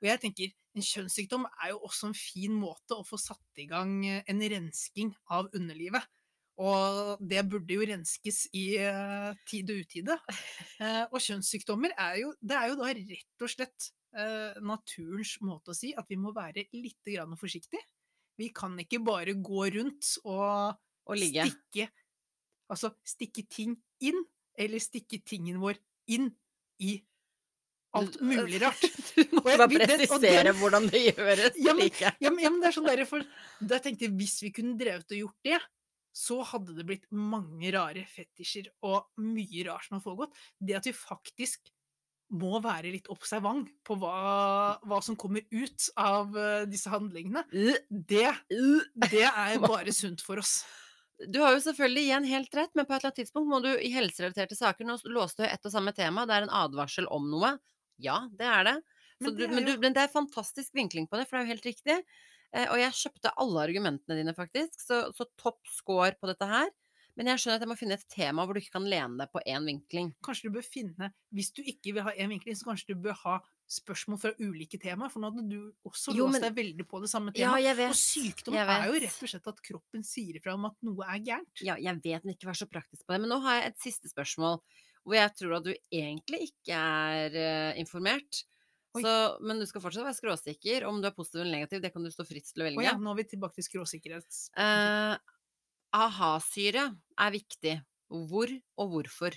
Og jeg tenker, en kjønnssykdom er jo også en fin måte å få satt i gang eh, en rensking av underlivet. Og det burde jo renskes i uh, tid og utide. Uh, og kjønnssykdommer er jo, det er jo da rett og slett uh, naturens måte å si at vi må være litt grann forsiktige. Vi kan ikke bare gå rundt og og stikke Altså stikke ting inn, eller stikke tingen vår inn i alt mulig rart. *laughs* Du må bare presisere hvordan det gjøres. Ja, men- Ja, men, ja, men det er sånn der, for da tenkte jeg hvis vi kunne drevet og gjort det, så hadde det blitt mange rare fetisjer og mye rart som har foregått. Det at vi faktisk må være litt observant på hva, hva som kommer ut av eh, disse handlingene. Det, det er *laughs* bare sunt for oss. Du har jo selvfølgelig igjen helt rett, men på et eller annet tidspunkt må du i helserelaterte saker Nå låste du ett og samme tema, det er en advarsel om noe. Ja, det er det. Så Men det er men, du, men det er fantastisk vinkling på det, for det er jo helt riktig. Eh, og jeg kjøpte alle argumentene dine, faktisk, så, så topp score på dette her. Men jeg skjønner at jeg må finne et tema hvor du ikke kan lene deg på én vinkling. Kanskje du bør finne Hvis du ikke vil ha én vinkling, så kanskje du bør ha spørsmål fra ulike temaer. For nå hadde du også Jo, låst deg veldig på det samme temaet. Ja, og sykdom er jo rett og slett at kroppen sier ifra om at noe er gærent. Ja, jeg vet, den ikke var så praktisk på det. Men nå har jeg et siste spørsmål, hvor jeg tror at du egentlig ikke er uh, informert. Så, men du skal fortsatt være skråsikker. Om du er positiv eller negativ, det kan du stå fritt til å velge. velge. ja, nå er vi tilbake til skråsikkerhet. Eh, aha-syre er viktig. Hvor og hvorfor?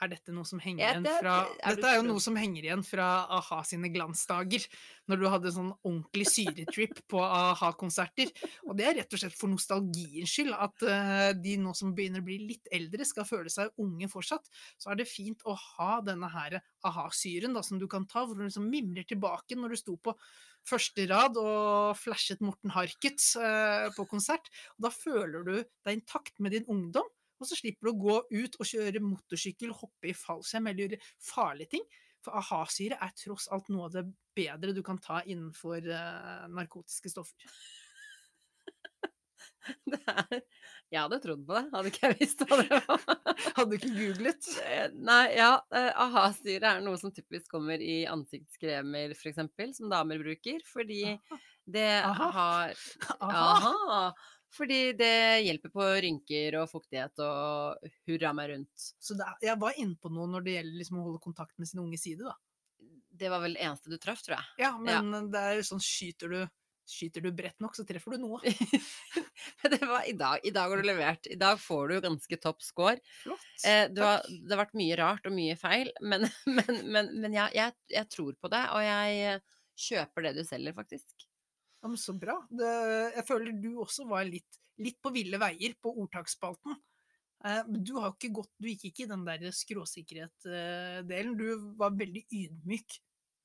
Er dette noe som henger Ja, igjen fra er Dette er jo noe som henger igjen fra a-ha sine glansdager, når du hadde sånn ordentlig syretrip på a-ha-konserter. Og det er rett og slett for nostalgiens skyld, at eh, de nå som begynner å bli litt eldre, skal føle seg unge fortsatt. Så er det fint å ha denne her a-ha-syren da, som du kan ta, hvor du liksom mimrer tilbake når du sto på første rad og flashet Morten Harket eh, på konsert. Og da føler du deg intakt med din ungdom. Og så slipper du å gå ut og kjøre motorsykkel, hoppe i fallskjerm eller gjøre farlige ting. For aha-syre er tross alt noe av det bedre du kan ta innenfor uh, narkotiske stoffer. *laughs* Det er Jeg hadde trodd på det, hadde ikke jeg visst hva det var. *laughs* Hadde du ikke googlet? *laughs* Eh, Nei, ja. eh, aha-syre er noe som typisk kommer i ansiktskremer, f.eks., som damer bruker. Fordi det Aha. har Aha. Aha! Fordi det hjelper på rynker og fuktighet og hurra meg rundt. Så det, jeg var inne på noe når det gjelder liksom å holde kontakt med sin unge side, da. Det var vel det eneste du traff, tror jeg. Ja, men det er sånn skyter du Skyter du bredt nok, så treffer du noe. *laughs* Det var i dag. I dag har du levert. I dag får du ganske topp score. Flott. Eh, du har, det har vært mye rart og mye feil, men, *laughs* men, men, men jeg, jeg, jeg tror på det, og jeg eh, kjøper det du selger, faktisk. Ja, men så bra. Det, jeg føler du også var litt, litt på ville veier på ordtaksspalten. Eh, du har ikke gått Du gikk ikke i den der skråsikkerhet-delen. Du var veldig ydmyk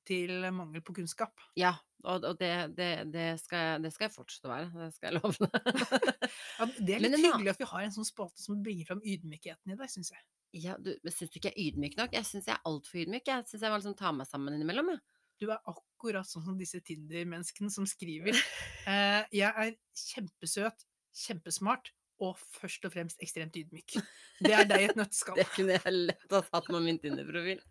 til mangel på kunnskap. Ja, og, og det, det, det, skal det skal jeg fortsette å være. Det skal jeg love deg. *laughs* Ja, det er litt hyggelig at vi har en sånn spalte som bringer fram ydmykheten i deg, syns jeg. Ja, du, men syns du ikke jeg er ydmyk nok? Jeg syns jeg er altfor ydmyk. Jeg syns jeg må liksom ta meg sammen innimellom. Jeg. Du er akkurat sånn som disse Tinder-menneskene som skriver eh, Jeg er kjempesøt, kjempesmart og først og fremst ekstremt ydmyk. Det er deg i et *laughs* nøtteskall. Det kunne jeg lett ha satt med min Tinder-profil.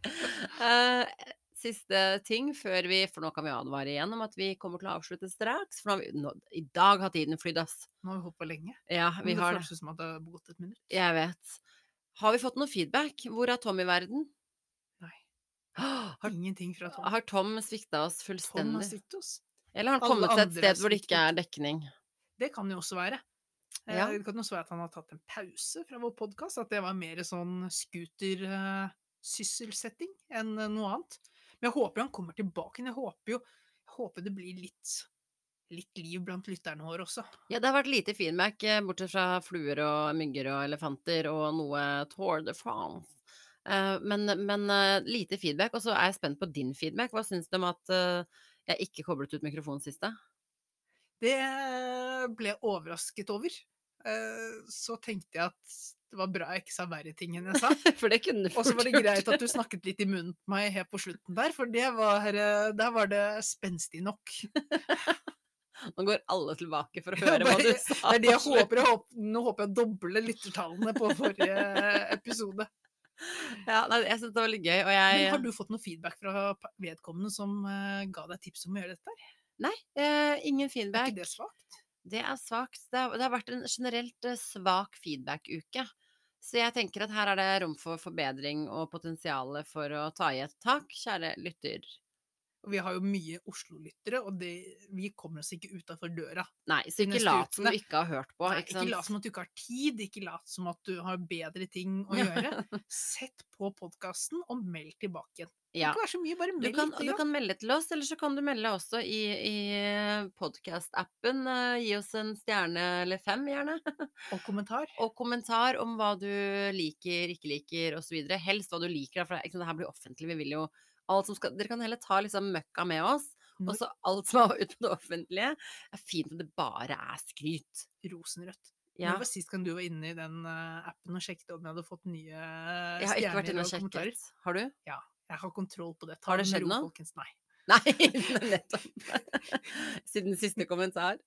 Eh, siste ting før vi For nå kan vi advare igjen om at vi kommer til å avslutte straks. For vi, nå, i dag har tiden flydd, ass. Nå har vi holdt på lenge. Ja, Men vi det har føles som at det har gått et minutt. Jeg vet. Har vi fått noe feedback? Hvor er Tom i verden? Nei. Har, Ingenting fra Tom. har Tom svikta oss Tom har fullstendig? sviktet oss. Eller har han kommet til et sted hvor det ikke er dekning? Det kan jo også være. Eh, Ja. Det kan også være at han har tatt en pause fra vår podkast. At det var mer sånn scootersysselsetting enn eh, noe annet. Men jeg håper han kommer tilbake. Jeg håper jo jeg håper det blir litt, litt liv blant lytterne våre også. Ja, det har vært lite feedback, eh, bortsett fra fluer og mygger og elefanter og noe Tour de France. Eh, men, men eh, lite feedback, og så er jeg spent på din feedback. Hva syns du om at eh, jeg ikke koblet ut mikrofonen siste? Det ble jeg overrasket over. Så tenkte jeg at det var bra jeg ikke sa verre ting enn jeg sa. *laughs* For det kunne du Og så var det greit at du snakket litt i munnen på meg helt på slutten der, for det var, der var det spenstig nok. *laughs* Nå går alle tilbake for å *laughs* høre hva du sa. Det er det jeg håper. Jeg håper. Nå håper jeg å doble lyttertallene på forrige episode. *laughs* Ja, nei, jeg syns det var litt gøy, og Men har du fått noe feedback fra vedkommende som uh, ga deg tips om å gjøre dette? her? Nei, uh, ingen Er feedback. ikke det svakt? Det er svakt. Det har, det har vært en generelt eh, svak feedback-uke. Så jeg tenker at her er det rom for forbedring og potensial for å ta i et tak, kjære lytter. Vi har jo mye Oslo-lyttere, og det, vi kommer oss ikke utafor døra. Nei, så ikke lat som du ikke har hørt på. Nei, ikke ikke lat som at du ikke har tid, ikke lat som at du har bedre ting å *laughs* gjøre. Sett på podkasten og meld tilbake igjen. Det kan være så mye, bare Du meld kan, litt. du kan melde til oss, eller så kan du melde også i, i podkast-appen. Gi oss en stjerne eller fem, gjerne. *laughs* Og kommentar. Og kommentar om hva du liker, ikke liker osv. Helst hva du liker. For ikke det her blir offentlig. Vi vil jo skal, Dere kan heller ta liksom møkka med oss. Og så alt som er ute på det offentlige. er fint at det bare er skryt. Rosenrødt. Ja. Når var sist gang du var inne i den eh, appen og sjekket om jeg hadde fått nye stjerner? Jeg har ikke vært inne og sjekket. Har du? Ja. Jeg har kontroll på det. Har det skjedd noe? Nei. *laughs* Nei, nettopp. *laughs* Siden siste kommentar.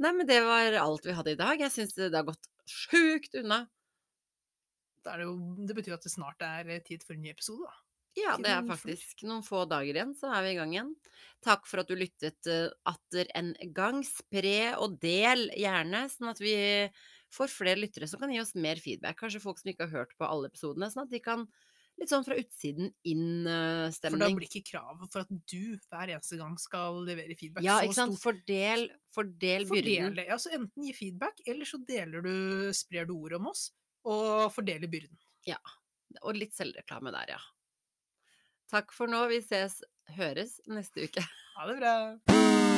Nei, men det var alt vi hadde i dag. Jeg syns det har gått sjukt unna. Det, jo, det betyr at det snart er eh, tid for en ny episode, da. Ja, det er faktisk noen få dager igjen, så er vi i gang igjen. Takk for at du lyttet uh, atter en gang. Spre og del gjerne, sånn at vi får flere lyttere som kan gi oss mer feedback. Kanskje folk som ikke har hørt på alle episodene, sånn at de kan litt sånn fra utsiden inn-stemning. For da blir ikke kravet for at du hver eneste gang skal levere feedback ja, så ikke sant. stort. Fordel, fordel byrden. Fordel, Ja, så enten gi feedback, eller så deler du, sprer du ordet om oss, og fordeler byrden. Ja. Og litt selvreklame der, ja. Takk for nå. Vi ses, høres neste uke. Ha det bra!